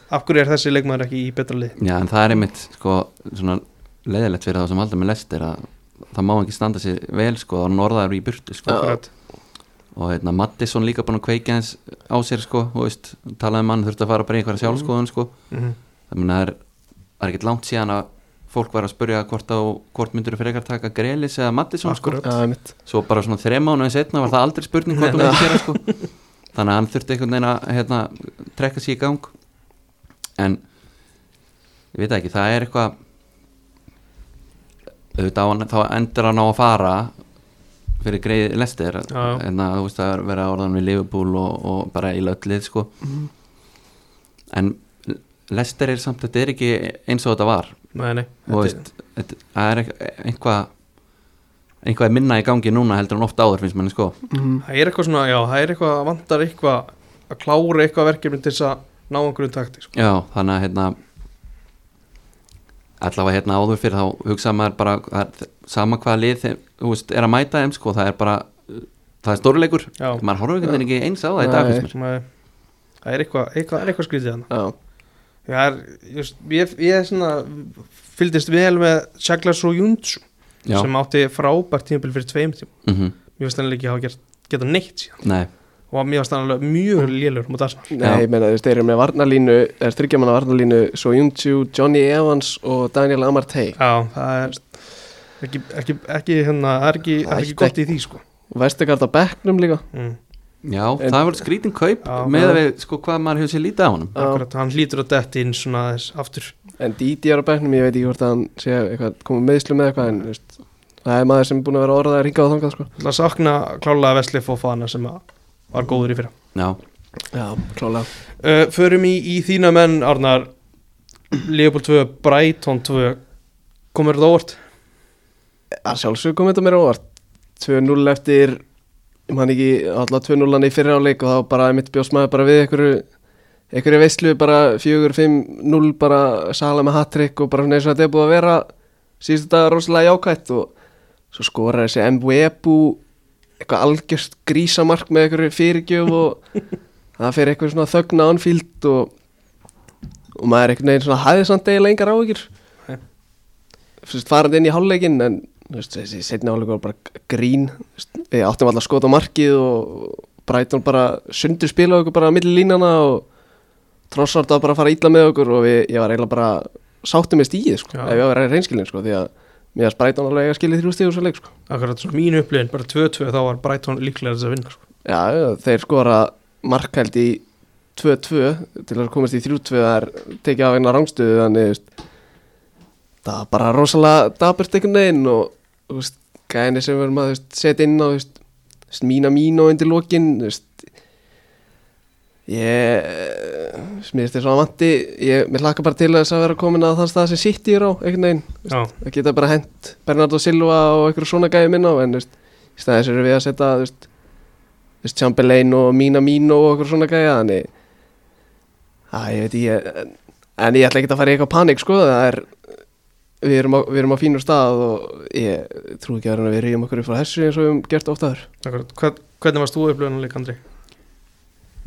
Af hverju er þessi leikmaður ekki í betra lið? Já, en það er einmitt sko svona leiðilegt fyrir það sem aldrei með lestir að það má ekki standa sér vel sko þá norðaður í burtu sko. Já. Og hérna Mattisson líka búin að kveikja hans á sér sko, þú veist, talaði um hann þurfti að fara bara í einhverja sjálfskoðun sko. Mhm. það mun að það er, er ekkert langt síðan að fólk var að spurja hvort, á, hvort myndur frekar taka Grelis eða Mattisson sko. Svo bara svona þreim mánuðin setna var það aldrei spurning hvort hún myndi gera sko. Þannig að hann þurfti einhvern veginn að hérna, trekka sér í gang. En ég veit það ekki, það er eitthvað auðvitað á hann, þá endur hann á að fara fyrir greið lestir en að þú veist að vera orðan við Liverpool og, og bara í löllið sko. En lestir er samt, þetta er ekki eins og þetta var Nei, nei, og veist, það er eitthvað er minna í gangi núna heldur en ofta áður finnst manni sko. Mm. það er eitthvað svona, já, það er eitthvað vantar eitthvað að klára eitthvað verkefni til þess að ná einhverjum takti sko. já, þannig að hérna allavega hérna áður fyrir þá hugsa maður bara er, sama hvaða lið þeim, þú veist, er að mæta þeim sko, það er bara það er stórleikur, Já. maður veginn ekki eins á það í dag það er eitthvað, eitthvað, er eitthvað skrítið hann Já, er, just, ég, ég er svona fylgdist vel með Sjaglas og Júndsson sem átti frábært tímabil fyrir tveim tíma mm mér finnst hann ekki hafa gert, geta neitt síðan. Nei, og mér finnst hann alveg mjög lélur mútið Arsenal. Nei, ég meina þú veist, þeir eru með varnalínu er þryggjamanna varnalínu, svo Jungju Johnny Evans og Daniel Amartey. Já, það er ekki, ekki, ekki hérna, það er ekki, er ekki gott í því sko. Og Vestegard á bekknum líka. Mm. Já, En- það var skrítin kaup Já. með að við, sko, hvað maður hefur sér lítið á honum. Akkurat, hann hlýtur að detti inn svona þess aftur en Didi er á bekknum, ég veit ekki hvort að hann sé eitthvað, komið meðslu með eitthvað en veist, það er maður sem er búin að vera orðað að ringa á þangað sko. Það að sakna klálega Vesli Fofana sem var góður í fyrra já, Já, klálega uh, Förum í, í þína menn, Arnar Leopold 2, Brighton 2 Komur þetta óvart? að sjálfsög kom þetta mér á óvart 2-0 eftir ég man ekki alltaf 2-0 í fyrra áleik og þá bara mitt bjóst maður bara við einhverju einhverju veislu bara 4-5-0 bara sala með hattrick og bara svona eins og þetta er búið að vera síðustu dag rosalega jákvætt og svo skorar þessi Mwebu eitthvað algjörst grísamark með einhverju fyrirgjöf og það fyrir eitthvað svona þögna anfíld og, og maður er einhvern veginn svona hæði samt eiginlega engar áhyggjur Nei. fyrst farandi inn í hálfleikin en þessi setni hálfleikur var bara grín við áttum alltaf skot á markið og Brighton bara sundur spila okkur bara á milli línana og Trossard var bara að fara illa með okkur og við, ég var eiginlega bara sáttum með stíð sko, ef ég var reynskilin sko, því að mér að Brighton alveg að skilja þrjú stíð úr svo leik sko. Akkurat svona mínu upplifin, bara 2-2 þá var Brighton líklega þess að vinna sko. Já, þeir skora markhæld í 2-2 til að komast í 3-2 það er tekið af eina rángstöðu þannig það var bara rosalega daburt einhvern veginn og gæni sem verðum að þú veist, setja inn á veist, mína mín og undir veist, ég smiðist þess að vanti ég, mér hlakka bara til þess að vera komin að þann stað sem sitt á þú Já, veist, það geta bara hent Bernardo Silva og einhverju svona gæði minna en veist, í staðis erum við að setja Chamberlain og Mina Mino og einhverju svona gæði þannig að ég veit ég en ég ætla ekki að fara í eitthvað panik sko það er við erum á, við erum á fínur stað og ég trú ekki að vera að við rýjum okkur frá þessu eins og við höfum gert ofta þar akkurat. Hvern, Hvernig varst þú upplifin að leika, Andri?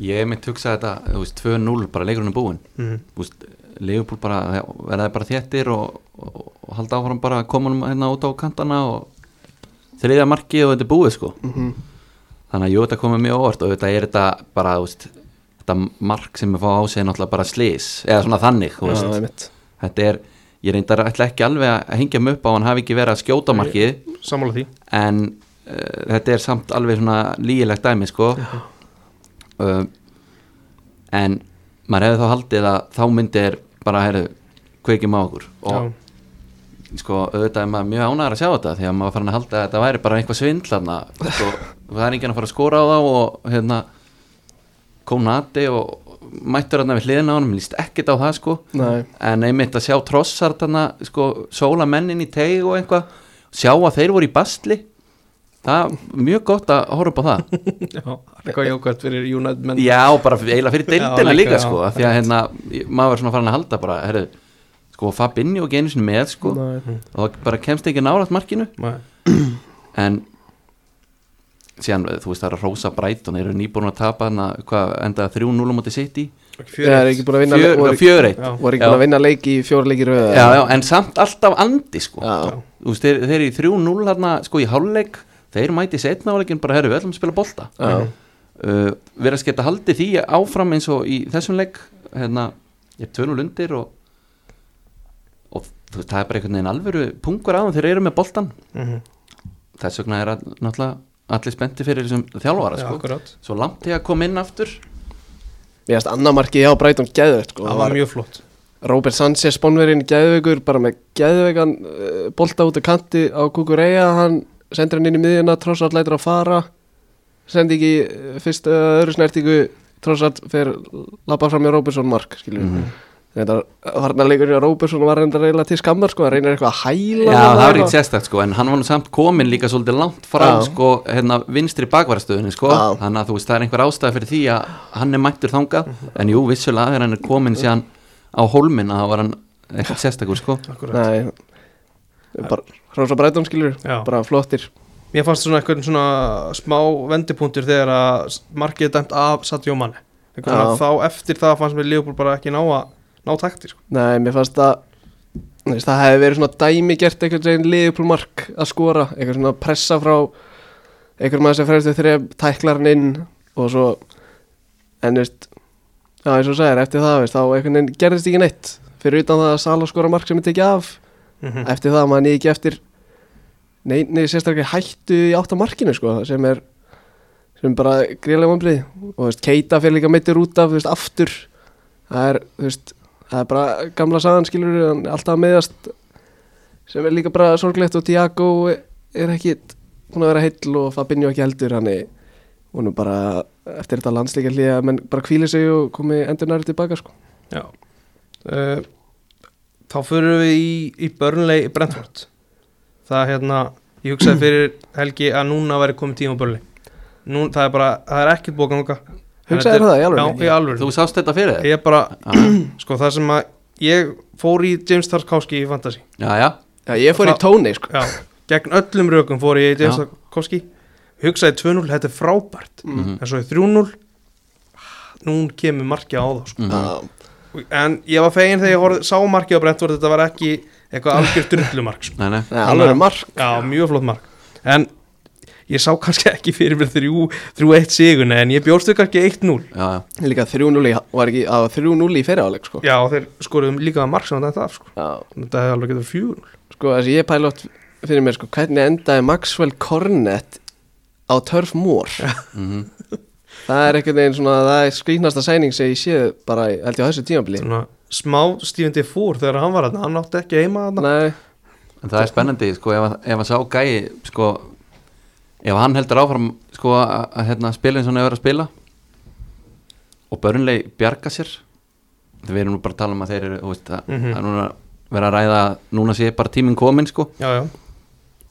Ég mitt hugsa þetta, þú veist, 2-0 bara leikurinn er búinn. Mm Þú veist, Leopold bara verðaði bara þéttir og, og, og halda áfram bara að koma hérna út á kantana og þriðja markið og þetta er búið sko. Mm -hmm. þannig að jú, þetta komið mjög óvart og þetta er þetta bara, þú veist þetta mark sem við fá á sig er náttúrulega bara slís eða svona þannig, þú veist. þetta er, ég reyndar ætla ekki alveg að hengja mig upp á að hann hafi ekki verið að skjóta markið en uh, þetta er samt alveg svona lígilegt dæmi sko. Uh, en maður hefði þá haldið að þá myndi er bara, heyrðu, kveikjum á okkur. Og Já, sko, auðvitað er maður mjög ánægður að sjá þetta því að maður farin að halda að þetta væri bara einhvað svindlarna sko, það er enginn að fara að skora á þá og hérna Konati og mættur hérna við hliðina á hann, mér líst ekkert á það sko. Nei, en einmitt að sjá trossar þarna sko, sóla mennin í teig og eitthvað sjá að þeir voru í bastli það er mjög gott að horfa upp á það. Já, eitthvað jákvæmt fyrir United menn. Já, bara eiginlega fyrir deildina líka líka, sko, já, af því að hérna maður var svona farin að halda bara, herru sko, Fabinho og sinni með sko nei, og það bara kemst ekki nálat markinu. Nei. en síðan, þú veist, það er að Rósa Brighton. Eru nýbúin að tapa hana, hvað, endaði 3-0 á móti City? Það er ekki búin að vinna að í leiki já, já, en samt alltaf andi sko. Já. þú veist, þeir, þeir eru í 3-0 hérna, sko í hálfleik, þeir mæti setna áleikin bara, herru, við ætlum að spila bolta. Já. uh, verið að sketa haldi því áfram eins og í þessum leik hérna, ég er 2-0 undir og, og þú veist, það er bara einhvern veginn alvöru pungur á þeir eru með boltan Mhm. þess vegna er að, náttúrulega allir spennti fyrir þessum þjálfara Já, sko. svo langt til að koma inn aftur Mér finnst annar markið hjá Brighton geðveikt sko. Það var mjög flott Robert Sanchez spónverinn geðveikur bara með geðveikan uh, bolta út á kanti á Kukureya hann sendur hann inn í miðjuna Trossard lætur að fara sendi ekki uh, fyrst uh, öðru snertingu Trossard fer lappa fram með Robertson mark skilur Mhm. mm. þetta varnarleikur hjá Robertson var reyndar eiginlega til skammar sko, hann reynir eitthvað að hæla Já, það var eitthvað. ekki sérstakt sko en hann var nú samt komin líka svolítið langt frá Já. sko, hérna, vinstri bakvarastöðunni sko. Já. þannig að þú veist, það er einhver ástæða fyrir því að hann er mættur þangað. En jú, vissulega þegar hann er komin síðan á hólminn að þá var hann eitthvað sérstakur sko. Nei, bara Rosa Brighton skilur, Já. bara flottir. Mér fannst svona eitthvað svona smá vendipunktur þegar að markið er dæmt af Sadio Mane. Þá eftir það fannst mér Leopold bara ekki ná að ná takti sko. Nei, mér fannst að veist, það hefði verið svona dæmi gert einhvern veginn liðuplumark að skora einhvern svona pressa frá einhvern maður sem fremstu þrejum tæklar hann inn og svo en veist, já eins og þú sagðir eftir það, veist, þá einhvern veginn gerðist ekki neitt. Fyrir utan það að Sala skora mark sem er tekið af mm eftir það maður ekki eftir nei, sérstaklega hættu í átta markinu sko, sem er sem bara greiðlega vombrið og þú veist, Keita fyrir líka meittir út af þú veist, aftur. Það er, þú veist, það er bara gamla sagan skilur, er alltaf meðast sem er líka bara sorglegt og Tiago er ekki búin að vera heill og Fabinho ekki heldur hann er bara eftir þetta landsleika hlýja menn bara kvíli sig og komi endur næri tilbaka sko. Já. Uh, Þá fyrir við í, í Burnley Brentford. Það hérna Ég hugsaði fyrir Helgi að núna væri komið tíma á Burnley. Nú, það er bara, það er ekkert búið að ganga Hugsaðu þér það í alveg Já, í alveg Þú sást þetta fyrir þér? Ég bara, sko það sem að ég fór í James Tarkowski í Fantasy. Já, já, Já, ég fór í tóni sko. Já, gegn öllum rökum fór ég í James Já. Tarkowski Hugsaði 2-0, þetta er frábært. Mhm. En svo í 3-0 Nú kemur markið á það sko. Mhm. Já, En ég var fegin þegar ég horfði, sá markið á Brentford Þetta var ekki eitthvað algjör drullumark sko. nei, nei. Nei, alveg mark. Já, mjög flott mark. En ég sá kannski ekki fyrir mér 3-1 siguna En ég bjóstu kannski 1-0 Já, já, Líka 3-0 í, var ekki, var 3-0 í fyriráleik sko. Já, þeir skoruðum líka mark sem þetta af sko. Já, Þetta hefði alveg getur 4-0 sko þessi ég pæla oft fyrir mér sko Hvernig endaði Maxwell Cornet á Turf Moor? Mhm. Það er einhvern veginn svona, það er skrýnasta sæning sem ég séð bara, í- held ég á þessu tímabili. Svona smá Steven Defour þegar hann var þarna Hann átti ekki heima þarna. Nei, En það er spennandi, sko, ef, að- ef að sá gæi, sko, ef hann heldur áfram, sko, að, að hérna, spila eins og hann hefur verið að spila og börnlegi bjarga sér, við erum nú bara að tala um að þeir eru, veist, að, Mhm. að núna vera að ræða, núna sé bara tíminn komin, sko, Já, já.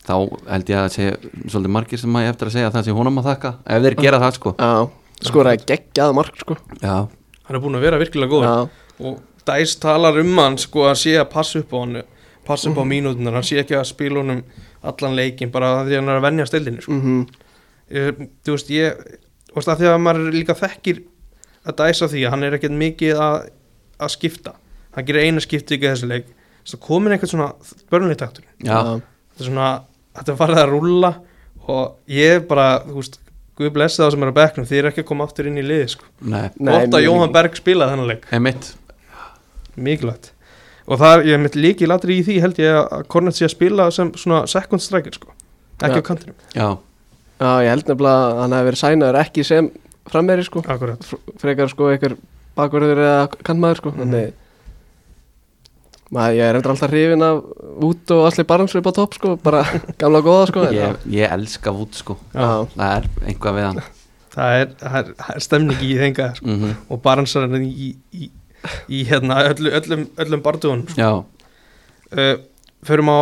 Þá held ég að sé svolítið margir sem að ég eftir að segja að það sé honum að þakka, ef þeir gera það, sko. já, skoraði geggjað mark sko. Já, Hann er búin að vera virkilega góð Já, Og Dæs talar um hann sko að sé að passa upp á hann Passa upp á mínútunar Hann sé ekki að spila honum allan leikin Bara því að hann er að venja stildinni sko. mhm. Ég- Þú veist, ég Þú veist, að því að maður líka þekkir Að Dæs að því að hann er ekkert mikið að, að skipta. Hann gerir eina skipti ekki í þessu leik Það komin eitthvað svona börnleitaktur já, Þetta er svona Þetta er farið að rúlla Og ég bara, þú veist Guð blessa það sem er á bekknum Þið er ekki að koma aftur inn í liði sko. nei, Nei, Gott að Jóhann mikið. Berg spilaði þennan leik. Emitt, mikilvægt og það er, ég mitt líki latri í því held ég að Kornet sé að spila sem svona second striker sko, ekki Já. á kantinum. Já, Já, ég held nefnilega að hann hefði verið sænaður ekki sem frammeri sko. Akkurat, Fr- frekar sko einhver bakverður eða kantmaður sko. Mhm. þannig maður, ég er eftir alltaf hrifin af út og allir barnsvip á topp sko. Bara gamla góða sko ég, ég elska Vút, sko, Já, það er einhvað við hann. það er, það er, það er stemning í þenga sko. Mm og baransarinn í, í, í hérna öllu, öllum, öllum bardugunum sko. Uh, förum á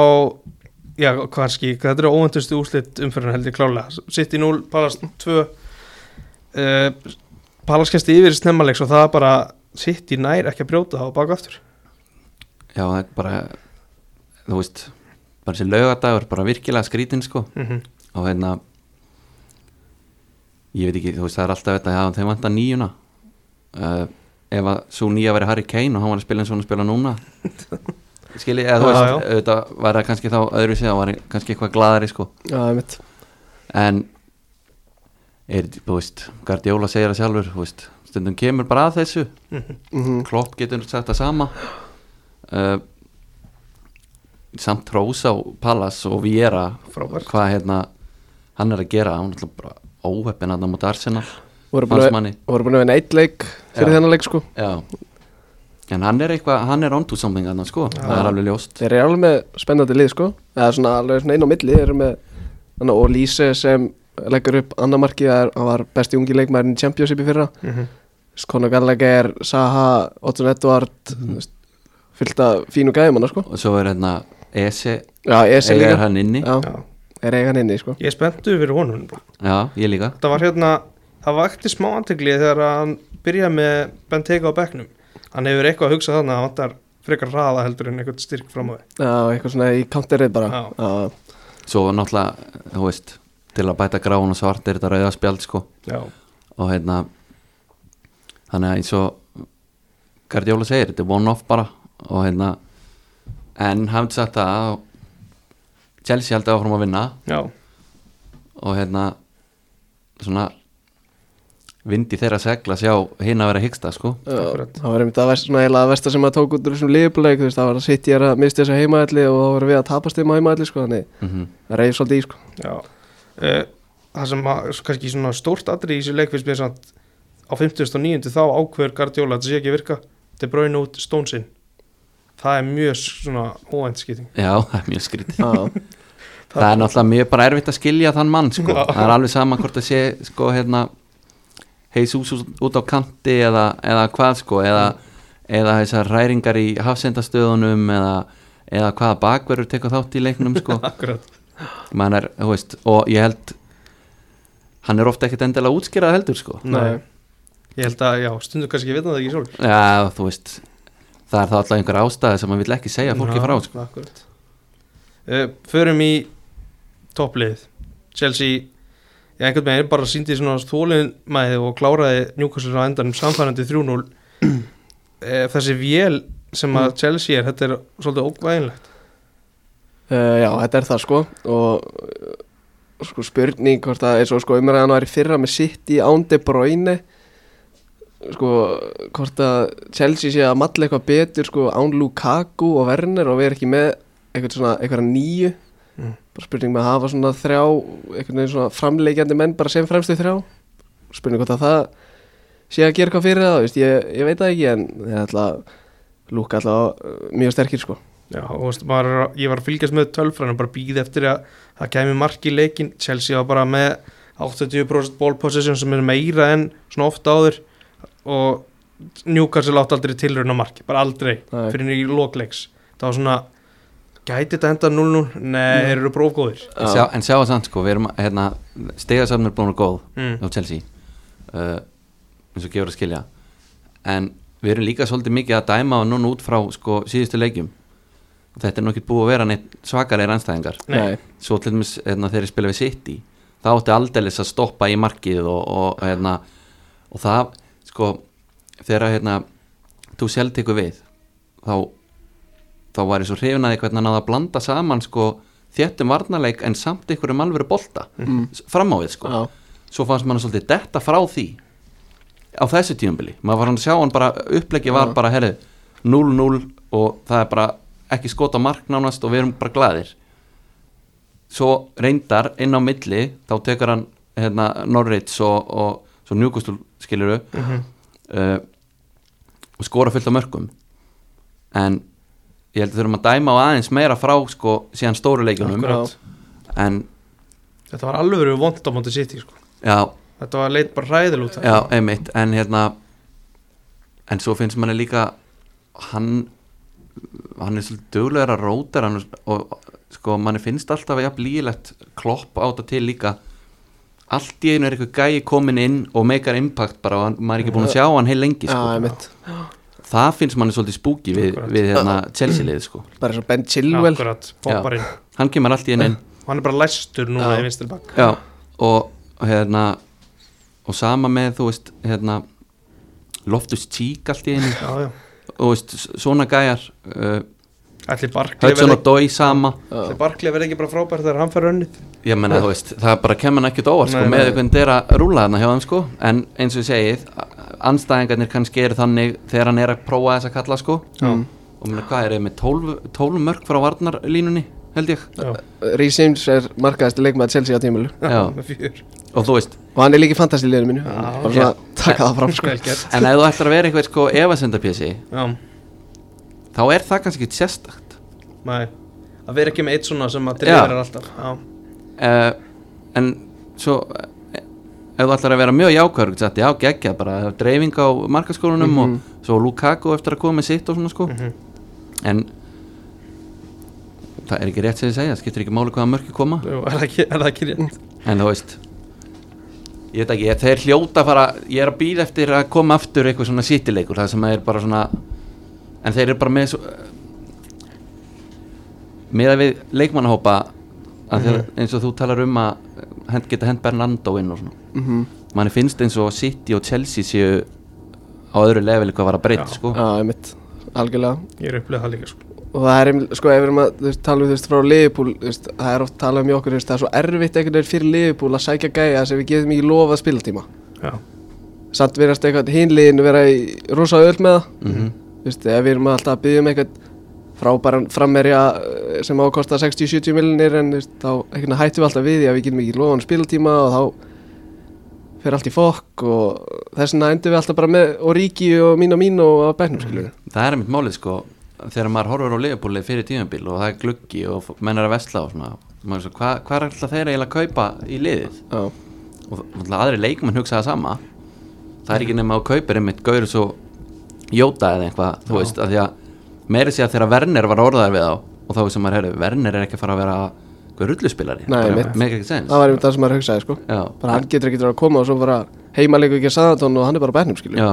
já, kannski, þetta eru óvendustu úrslit umfyrir held ég klálega, sitt í 0 Palast 2 uh, Palast kæsti yfir snemmalegs og það er bara sitt í nær ekki að brjóta það og baka aftur. Já, það er bara, þú veist, bara þessi laugadagur, bara virkilega skrítin, sko. mm og hérna ég veit ekki, þú veist það er alltaf þetta, já þeim vantar nýjuna uh, ef að svo nýja væri Harry Kane og hann var að spila eins og hann spila núna. Skilji, eða þú veist auðvitað var það kannski þá öðru það var kannski eitthvað gladari sko. Já, en er, þú veist, Guardiola segir það sjálfur þú veist, stundum kemur bara að þessu. Mm Klopp getur sagt það sama. Uh, samt Rós á Pallas og Viera hvað hérna hann er að gera, hann er alltaf bara óheppin að það múti Arsenal voru búin að Valsmanni. voru búin að vinna eitt leik fyrir Já. þennan leik sko. Já. En hann er eitthvað, hann er onto something hann sko, það er alveg ljóst. Þeir eru alveg með spennandi lið sko. Eða svona alveg svona einn á milli. Þeir eru með þannig, og Lise sem leggur upp annar marki hann var besti ungi leikmærin í Championship í fyrra. Mm -hmm. Conor Gallagher, Saha, Otton Edward mm. fyllt af fínu gæðum hann sko. Og svo er hérna Ese, já, er líka. hann inni. Já, já, er eiga hann inni sko. Ég er spenntu fyrir honum. Ég líka. Það var hérna, það vakti smá antegli þegar hann byrjaði með Benteke á bekknum. Hann hefur eitthvað að hugsa þannig að hann vantar frekar hraða heldur en eitthvað styrk fram á því já, eitthvað svona í counterið bara. Já. Svo náttúrulega, þú veist til að bæta gráun og svart er þetta rauða spjald sko. Já, og hérna þannig að eins og Guardiola segir, þetta er one-off bara. Og hérna en hafði sagt það að Chelsea haldið áfram að vinna. Já, og hérna svona vindi þeirra segla sjá hinn að vera hyggsta sko. Já, það var einmitt að versta svona eiginlega að versta sem að tók út úr þessum liðbuleik, þú veist, það var að sitt ég að mista þessu heimaðalli og það var við að tapast þeim á heimaðalli sko, þannig mm það reyði svolítið í sko. Já. Uh, Það sem að, kannski svona stórt atrið í þessu leik finnst mér samt á 59. þá ákveður Guardiola að þetta sé ekki að virka. Þetta er bráinu út stónsinn Það er mjög svona óvænt skipting Já, það er mjög skrítið já, Það er náttúrulega mjög bara erfitt að skilja þann mann sko. Já. Það er alveg sama hvort að sé sko hérna heisús út á kanti eða, eða hvað sko eða, eða þessar ræringar í hafsendastöðunum eða, eða hvaða bakverður tekur þátt í leiknum sko. Er, veist, og ég held hann er ofta ekkert endilega útskýrað heldur sko. Nei. ég held að, já, stundum kannski vita það ekki sjálf Já, þú veist Það er þá alltaf einhver ástæði sem maður vill ekki segja fólki frá sko. uh, Förum í topplið Chelsea ég einhvern veginn bara síndi svona þóliðmæði og kláraði Newcastle á endanum samfærandi 3-0 uh, þessi vél sem að Chelsea er, þetta er svolítið óvæginlegt Uh, já, þetta er það sko og uh, sko spurning hvort að eins og sko umræðan var í fyrra með sitt í ándi bróinu sko hvort að Chelsea sé að matla eitthvað betur sko án Lukaku og Werner og við erum ekki með eitthvað svona eitthvað nýju. Mm. Spurning með að hafa svona þrjá eitthvað neginn svona framleikjandi menn bara sem fremstu þrjá. Spurning hvort að það sé að gera eitthvað fyrir það veist, ég, ég veit það ekki en það er alltaf Luka alltaf uh, mjög sterkir sko. Já, og að- ég var að fylgjast með tölfræðinu bara býð eftir að það kemi mark í leikin Chelsea var bara með 80% ball possession sem er meira en svona ofta áður. Og Newcastle átt aldrei tilraun á marki, bara aldrei Nei. fyrir í lokleiks það var svona, gæti þetta enda 0-0 nei, þeir eru prófgóðir. En sjá, en sjá það samt sko, við erum hérna, stegasamnur búin að góð mm. á Chelsea uh, eins og gefur að skilja. En við erum líka svolítið mikið að dæma og núna út frá sko síðustu leikjum. Og þetta er nú ekki búið að vera neitt svakalegir anstæðingar Nei. svo til dæmis hérna, þegar ég spila við City þá átti aldeilis að stoppa í markið og, og, hérna, og það sko þegar hérna, þú sjálf tekur við þá, þá var ég svo hrifin að því hvernig hann að blanda saman sko þéttum varnarleik en samt ykkur um alvöru bolta mm. fram á við sko. Já, svo fannst mann svolítið detta frá því á þessu tíumbili maður var hann að sjá hann bara uppleggi var bara herri 0-0 og það er bara ekki skota mark nánast og við erum bara glaðir. Svo reyndar inn á milli þá tekur hann hérna, Norrids og, og svo njúkustul skiluru Mhm. uh, og skora fullt á mörgum en ég held að þurfum að dæma á aðeins meira frá sko síðan stóru leikjunum. En þetta var alveg verið vond á móti City sko. já, þetta var leit bara ræðil út Já, einmitt, en hérna en svo finnst manni líka hann hann er svolítið duglegur að róta hann og sko manni finnst alltaf að jafn lígilegt klopp á þetta til líka. Allt í einu er eitthvað gæi komin inn og meikar impact bara og maður er ekki búin að sjá hann heil lengi já, sko. einmitt það finnst manni svolítið spúki við, við hérna Chelsea liðið sko. Bara eins og Ben Chilwell. Akkurat, popparinn hann kemur allt í einu inn. Hann er bara læstur núna Já. í vinstri bakk. Já, og hérna og sama með, þú veist, hérna Loftus Cheek allt í einu. Já, já. og veist, svona gæjar uh, Ætli Barkley Hudson og verði Dói sama ætli Barkley verði ekki bara frábært þegar hann fer önnið ég menna, þú veist, það bara kemur hann ekkert óvart sko, Nei, með nei. einhvern þeirra rúla þarna hjá þeim sko, en eins og ég segið anstæðingarnir kannski eru þannig þegar hann er að prófa þess að kalla sko. Já. og menna, hvað er það með 12, 12 mörg frá varnarlínunni, held ég? Rhys James er markaðist leikmaður Chelsea á tímulu og þú veist, og hann er líka fantast í liðinu mínu. Og svona taka það fram sko. En ef þú ætlar að vera eitthvað sko efasendapjösi, já, þá er það kannski ekki sérstakt. Næ að vera ekki með eitt svona sem að deliverar alltaf. Já, uh, en svo uh, ef þú ætlar að vera mjög jákvæður sagt, já, geggja, bara dreifing á markaskólunum Mhm. og svo Lukaku eftir að koma með sitt og svona sko Mhm. en það er ekki rétt sem ég segja, það skiptir ekki máli hvaða mörki koma Jú, er það ekki, er það ekki rétt en þú veist ég veit ekki, þeir hljóta fara ég er að býða eftir að koma aftur eitthvað svona sittileikur, það sem er bara svona en þeir eru bara með svo, með að við leikmannahópa að þeir, eins og þú talar um að hend, geta hend Bernardo inn og svona Mhm. manni finnst eins og City og Chelsea séu á öðru level eitthvað að vara breytt Já. sko. Já, einmitt, algjörlega ég er upplegað það líka sko. og það er, sko, ef við erum að tala um þú veist, frá Liverpool, þú veist, það er oft talað um í okkur, þú veist, það er svo erfitt einhvern veginn fyrir Liverpool að sækja gæja sem við getum ekki lofað spilatíma já, samt verðast eitthvað hinliðin vera í rosa öll með það mm þú veist, ef við erum alltaf að byggja um eitthvað frábæran frammerja eh, sem ákosta 60-70 miljonir en veist, þá hættum við alltaf við því að við getum ekki lofað spilatíma og þá fer allt í fokk og þess vegna endur við alltaf bara með Origi og mín og mín og á bæknum skilur það er einmitt málið sko þegar maður horfur á Liverpooli fyrir tímabil og það er gluggi og menn er að vesla og svona svo, hvað hva er alltaf þeir eiginlega að kaupa í liðið? Já, og alltaf aðri leikmenn hugsa það sama. Það er ekki nema að kaupir einmitt gaur svo jóta eða eitthvað þú veist, að því að meiri sé að þegar Werner var orðaðar við á og þá sem maður heyrðu, Werner er ekki að fara að vera eitthvað rulluspilari make ekki sens það var einmitt það sem maður hugsaði sko. Já, bara hann getur ekki verið að koma og svo bara heimaleiku ekki að Saðantón og hann er bara á bænum skilju já,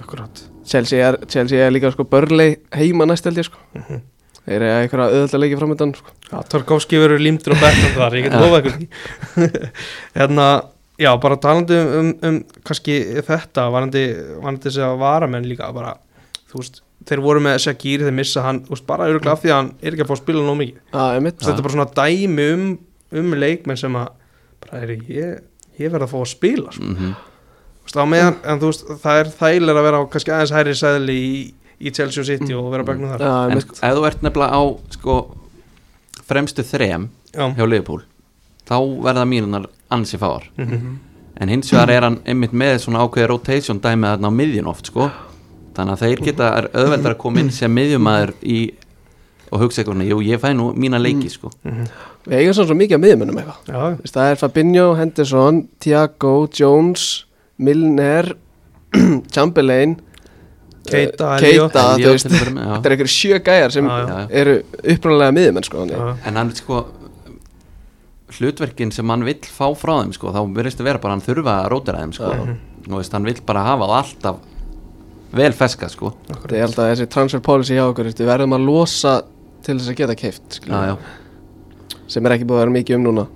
akkurat. Chelsea er, Chelsea er líka sko börlei heima næst held ég sko. Mhm. þeir eru eitthvað auðvitað leiki framöndan sko. Já, Tarkovski verður límdur á betnum þar, ég get lofa því. Hérna, já, bara talandi um, um, um kannski þetta varandi, varandi þess að varamenn líka bara, þú veist, þeir voru með Shaqiri, þeir missa hann, veist, bara öruglega af því að hann er ekki að fá að spila nóg mikið. Einmitt. Þetta er bara svona dæmi um, um leikmenn sem að bara er ég, ég verð að fá að spila Þú veist, á meðan, en þú veist, það er þægilega að vera á kannski aðeins hærri sæðli í, í Chelsea City og vera begnum þar. Já, En ef þú ert nefnilega á sko, fremstu þrem Já, hjá Liverpool þá verða mínunar ansi fáar. Mhm. en hins vegar er hann einmitt með svona ákveði rotation dæmið þarna á miðjun oft sko. Þannig að þeir geta er auðveldar að koma inn sem miðjumæður í og hugsa eitthvað, jú ég fæ nú mína leiki sko. Við eigum svona svo mikið að miðmennum eitthvað já, Þú veist, Það er Fabinho, Henderson, Thiago, Jones, Milner Chamberlain Keita, eh. Keita. Þetta er einhverjum sjö gæjar sem Já, já. eru uppræðanlega miðmenn sko, já, en hann sko hlutverkin sem hann vill fá frá þeim sko, þá verðist að vera bara hann þurfa að rótira þeim sko. og veist, hann vill bara hafa það alltaf vel feska sko. Þetta er alltaf þessi transfer policy hjá okkur Við verðum að losa til þess að geta keift já, já. sem er ekki búið að vera mikið um núna.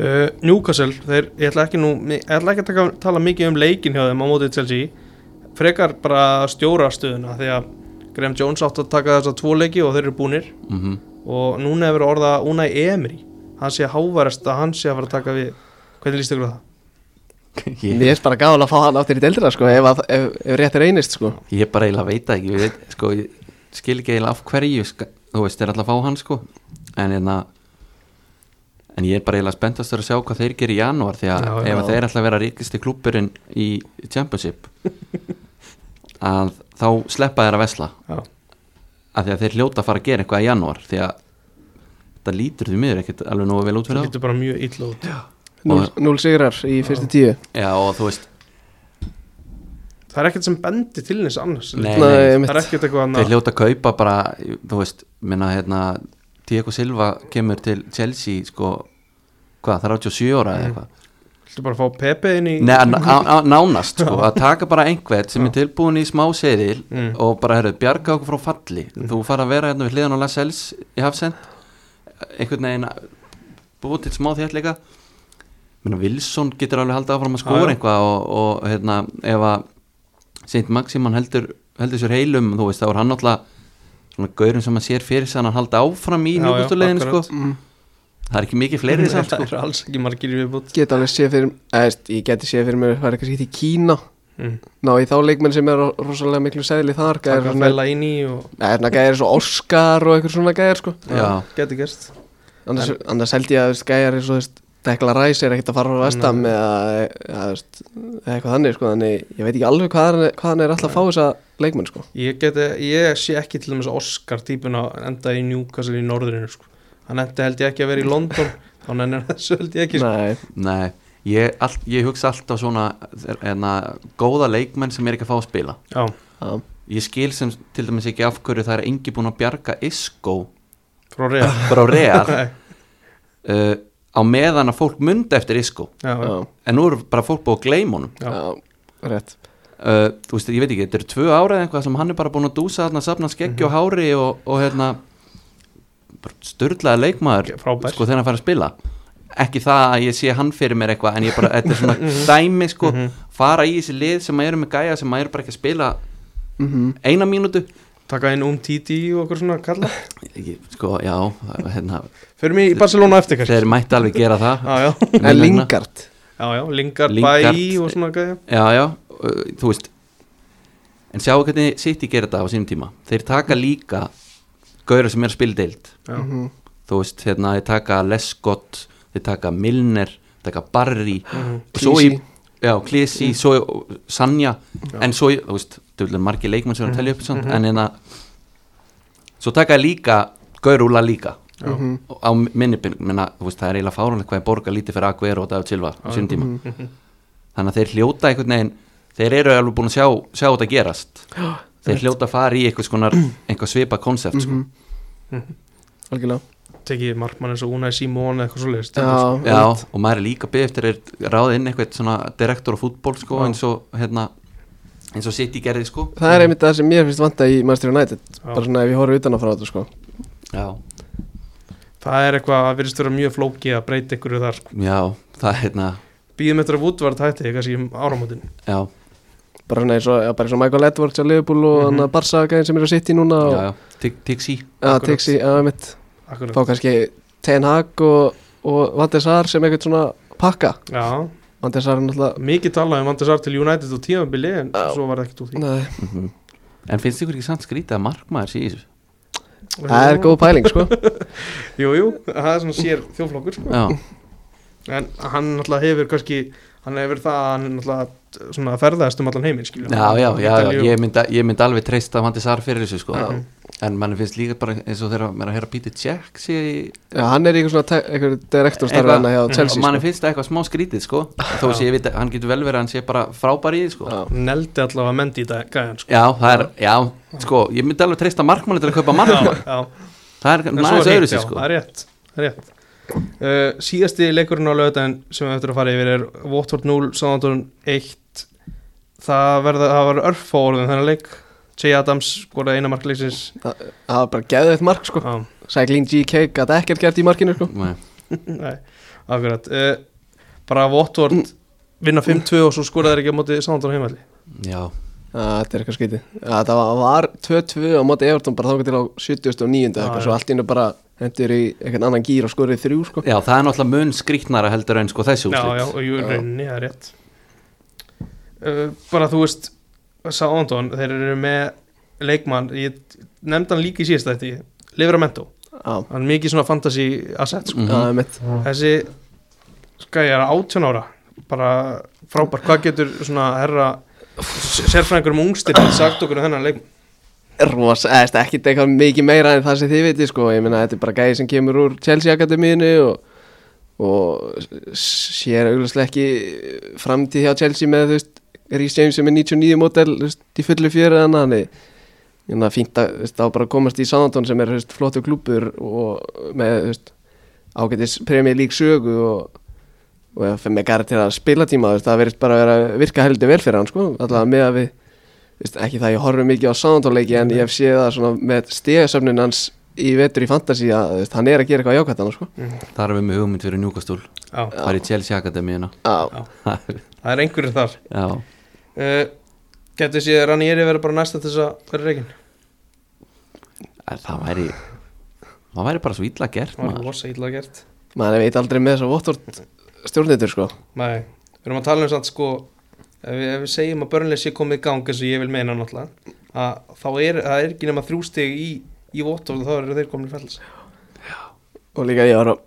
Uh, Newcastle, þeir, ég ætla ekki nú ég ætla ekki að taka, tala mikið um leikin hjá þeim á mótið Chelsea frekar bara stjóra stöðuna því að Graham Jones átt að taka þess að tvo leiki og þeir eru búnir Mm og núna hefur orða Unai Emery hann sé hávarest að hann sé að fara að taka við hvernig líst ykkur það? Ég er bara gáðilega að fá hann áttir í deildina sko, ef, ef, ef, ef rétt er einist sko. Ég er bara eiginlega að veita ekki, ég, veit, sko, ég skil ekki eiginlega af hverju, þú veist, er alltaf að fá hann sko, en, en, en ég er bara eiginlega spenntastur að sjá hvað þeir gerir í janúar því að já, ef þeir er alltaf að vera ríkisti klúpurinn í Championship, að þá sleppa þeir að vesla, af því að þeir hljóta að fara að gera eitthvað í janúar því að það lítur því miður ekkert alveg nógu vel út fyrir það. Það lítur bara mjög illa út. Já 0 sigrar í fyrstu tíu. Já og þú veist Það er ekkert sem bendi til nýs annars Nei, Nei. Það er ekkert eitthvað annað. Þeir hljóta að kaupa bara, þú veist minna hérna, Diego Silva kemur til Chelsea sko, hvað, það er 87 ára eða mm. eitthvað? Þú ætlum bara að fá Pepe inn í Nei, nánast sko, að taka bara einhvert sem er tilbúin í smá seðil mm. og bara, herru, bjarga okkur frá falli. Mm. þú fara að vera hérna við hliðan á Lascelles í Hafsend einhvern veginn búið til smá þéttleika. Wilson getur alveg haldið áfram að Já, skóra já. eitthvað og, og hérna, ef að Saint Maximan heldur, heldur sér heilum þú veist, þá er hann náttúrulega svona gaurin sem að sér fyrir sig hann að halda áfram í Já, já, njúkustulegin sko. mm. það er ekki mikið fleiri samt það sko. eru alls ekki margir í viðbútt Get alveg séð fyrir eðst, Ég geti séð fyrir mér Það er eitthvað skipt í Kína mm. Ná í þá leikmenn sem er rosalega miklu sæðli þar Gæðir taka svona fæla inn í og Eða gæðir svo Oscar og eitthvað svona gæðir sko Já. geti gerst Annars, annars held ég að gæðir eins og þú veist Dekla Ræs er ekkert að fara á vestam eða, eitthvað þannig sko, þannig ég veit ekki alveg hvað hann er, hvað hann er alltaf að fá þessa leikmenn sko. ég, geti, ég sé ekki til dæmis Oscar típuna enda í Newcastle í norðurinu sko. hann endi held ég ekki að vera í London þannig en þessu held ég ekki sko. Nei, Nei, ég, all, ég hugsa alltaf svona enna, góða leikmenn sem er ekki að fá að spila. Já, já, ég skil sem til dæmis ekki af hverju það er engi búin að bjarga Isco frá Real. Bara á Real. Nei, uh, á meðan að fólk mundi eftir Isco. Já, já, en nú er bara fólk búið að gleyma honum. Já. já, rétt. Uh, þú veist, ég veit ekki, þetta eru tvö ára eða eitthvað sem hann er bara búin að dúsa þarna, safna skeggi og hári og, og hérna störlaði leikmaður Frábær. sko þegar hann fær að spila. Ekki það að ég sé hann fyrir mér eitthvað en ég bara, þetta er svona dæmi sko, fara í þessi lið sem eru með gæja sem eru bara ekki að spila mm eina mínútu taka inn um Titi og okkur svona kalla. Ekki, sko, já, hérna, fyrir mig í Barcelona eftir kannski. Þeir mætti alveg gera það. Já, já, En vegna. Lingard. Já, já, Lingard. Bæ og svona gæja. Já, já, þú veist en sjáu hvernig City gera þetta á sínum tíma. Þeir taka líka gauður sem er að spila deild já, Mhm. þú veist, hérna, þeir taka Lescott þeir taka Milner, taka Barry. Mhm. og svo í já, Klisi, svo Sanja. En svo, þú veist, veist, margir leikmenn sem eru að telja upp samt, en hérna svo taka þeir líka gaurúla líka já, Mhm. á minni pinn, menna, þú veist, það er eiginlega fáránlega hvað er borga lítið fyrir Aguero og David Silva á sínum tíma. Mhm. þannig að þeir hljóta einhvern veginn þeir eru alveg búin að sjá, sjá þetta gerast. Þeir hljóta að fara í eitthvað, skonar, eitthvað svipa konsept sko. Mhm. Algjörlega. Tekið markmann eins og Unai Simón eða eitthvað svoleiðist Já, Já, og maður er líka beðið eftir að ráða inn eitthvað svona direktor á fútból sko, eins og hérna eins og City gerði sko það er einmitt það sem mér finnst vanta í Manchester United Já. bara svona ef ég horf utan að frá þetta sko Já, það er eitthvað að virðist vera mjög flókið að breyta ykkur þar sko. já, það er hérna býðum eftir að Woodward hætti kannski um áramótin Já, bara svona eins og, já, bara eins og Michael Edwards á Liverpool og Mhm. að Barca gæðin sem er sitta í núna og, já, já, Tig- Tixi Já, Akkurat. Tixi, já, einmitt Akkurat. fá kannski Ten Hag og, og Van der Sar sem eitthvað svona pakka Já, Van der Sar er náttúrulega mikið talað um Van der Sar til United og tímabili en Já. svo var það ekkert úr því Nei, Mhm. En finnst ykkur ekki samt skrítið að markmaður sé í þessu? það er góð pæling sko Jú, jú, það er svona sér þjóflokkur sko. Já, en hann náttúrulega hefur kannski hann hefur það að hann náttúrulega svona ferðast um allan heiminn skilur já, já, já, ég myndi ég myndi alveg treysta Vandi Sar fyrir þessu sko Já. En mann finnst líka bara eins og þegar maður er að heyra Peter Jack sé í Já, hann er eitthvað svona direktorstarfi Eitthvað- hann hjá Mhm. Chelsea og mann sko. finnst það eitthvað smá skrítið sko þó sé ég veit að hann getur vel verið að hann sé bara frábær í því sko neldi allavega mendi í dag gæðan sko. Já, það er, já, sko, ég myndi alveg treysta markmanni til að kaupa markmann já, Það er næðis öðru sér sko það er rétt, er. Uh, síðasti leikurinn á lögudaginn sem við eftir að fara yfir er Watford 0, Southampton 1 það verða, það var örf á orðin þennan leik. J. Adams skoraði eina markleiksins Það það var bara geðveitt mark sko. Já, Cycling GK gæti ekkert gert í markinu sko. Nei, nei, akkurat. Uh, bara Watford vinna 5-2 og svo skoraði þeir ekki á móti Southampton heimalli Já, Já, þetta er eitthvað skítið Já, það var- var 2-2 á móti Everton bara þangað til á 79. Já, eitthvað svo allt í hennu bara hendur í eitthvað annan gýr og skorið þrjú sko. Já, það er náttúrulega mun skrýtnara heldur en sko þessi Já, úrslit. já, og Já. rauninni, það er rétt Bara þú veist Southampton, þeir eru með leikmann, ég nefndi hann líka í síðast þetta Livramento, Já, hann er mikið svona fantasy asset sko. Er mitt þessi er 18 ára bara frábær, hvað getur svona herra sérfræðingur um ungstir sagt okkur um þennan leik Ros, eða ekki eitthvað mikið meira en það sem þið veitir sko. Ég meina þetta er bara gæði sem kemur úr Chelsea Akademíinu og, og sér auglustlega ekki framtíð hjá Chelsea með þú veist Rhys James sem er 99 mótel veist, í fullu fjöru þannig þannig að fínt að þú veist, á bara komast í Southampton sem er veist, flottu klúpur og með veist, ágætis Premier League sögu og, og ef með garð til að spila tíma það verðist bara að vera virka heldur vel fyrir hann sko, allavega með að við veist, ekki það að ég horfi mikið á Southampton leiki en ég hef séð það með stegasöfnin hans í vetur í fantasy að veist, hann er að gera eitthvað jákvæmt hann sko. Það er við með hugmynd fyrir njúkastúl Já, Það er í Chelsea Akademíuna Já, það er einhverjir þar. Já, uh, Getur séð Ranieri verið bara næsta til þess að vera reikin en það væri Það væri bara svo illa gert Það var maður rosa illa gert maður veit aldrei með þess að Votvort stjórnitur sko. Nei, við erum að tala um samt sko ef við, ef við segjum að börnlega sé komið í gang eins og ég vil meina náttúrulega að þá er, það er ekki nema þrjú stig í, í Votvort og þá eru þeir komin í fells og líka ég var að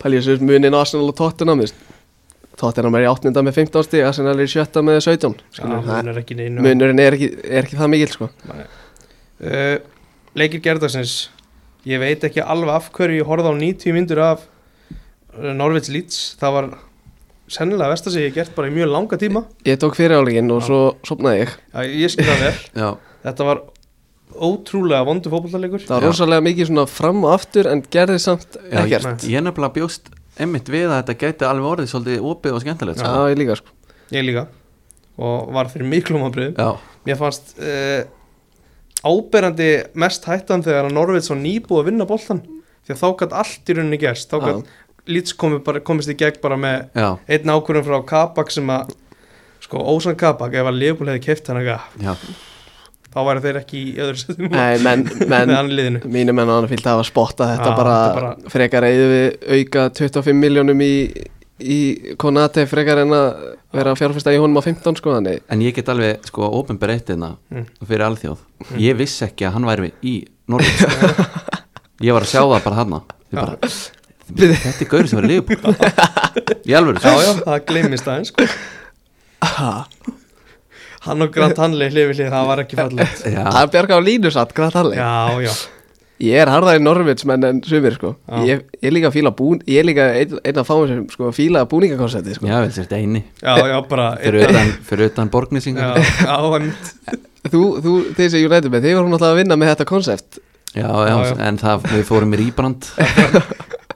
pælja þessu munin Arsenal og Tottenham þú veist. Tottenham er í 8. með 15 stig Arsenal er í 7. með 17 Já, skilur. Það- munur munurinn er ekki, er ekki það mikil sko. uh, Leikir gerðarsins Ég veit ekki alveg af hverju ég horfði á 90 myndur af uh, Norvits Leeds Það var sennilega versta sem ég hef gert bara í mjög langa tíma ég tók fyrir álegin og Já. svo sopnaði ég Já, Ég skil það vel Já, Þetta var ótrúlega vondu fótballleikur það var rosalega mikið svona fram og aftur en gerði samt ég, ekkert ég nefnilega bjóst einmitt við að þetta gæti alveg orðið svolítið opið og skemmtilegt Já, sko. ég líka sko. Ég líka. Og var fyrir miklum ábriðum Já, Mér fannst uh, áberandi mest hættan þegar að Norvits var nýbúið að vinna boltan því að þá gætt allt í rauninni gerst. Þá Já. gætt Leeds komi bara, komist í gegn bara með já, einn ákvörðum frá Kabak sem að sko Ósan Kabak ef að Leopold hefði keft hann eitthvað já þá væri þeir ekki í öðru setjum Nei, menn, með menn hann í liðinu mínum menn og hann fylgta að hafa spotta þetta bara, þetta bara- frekar eða við auka 25 miljónum í, í Konate frekar en að vera að fjárfesta í honum á 15 sko þannig. En ég get alveg sko ofinber eitt hérna Mm. fyrir alþjóð. Ég vissi ekki að hann væri í Norvík Ég var að sjá það bara bara, Þetta er gaurið sem var liðbúl Í alvöru Já, já, það gleymist aðeins sko. Hann og Grant Hanley hlifið hlið, það var ekki það er bjarga á línu satt, það er Já, já, ég er harðar í Norvits menn en sumir sko. Ég, ég er líka að fíla bún ég er líka einn, einn af fáum sem sko fíla búningakonsepti sko. já vel eini. Já, já, bara Fyrir utan, fyrir utan einmitt þú, þú, þeir sem United með þið voru náttúrulega að vinna með þetta konsept. Já, já, Já, já. en það, við fórum í rýbrand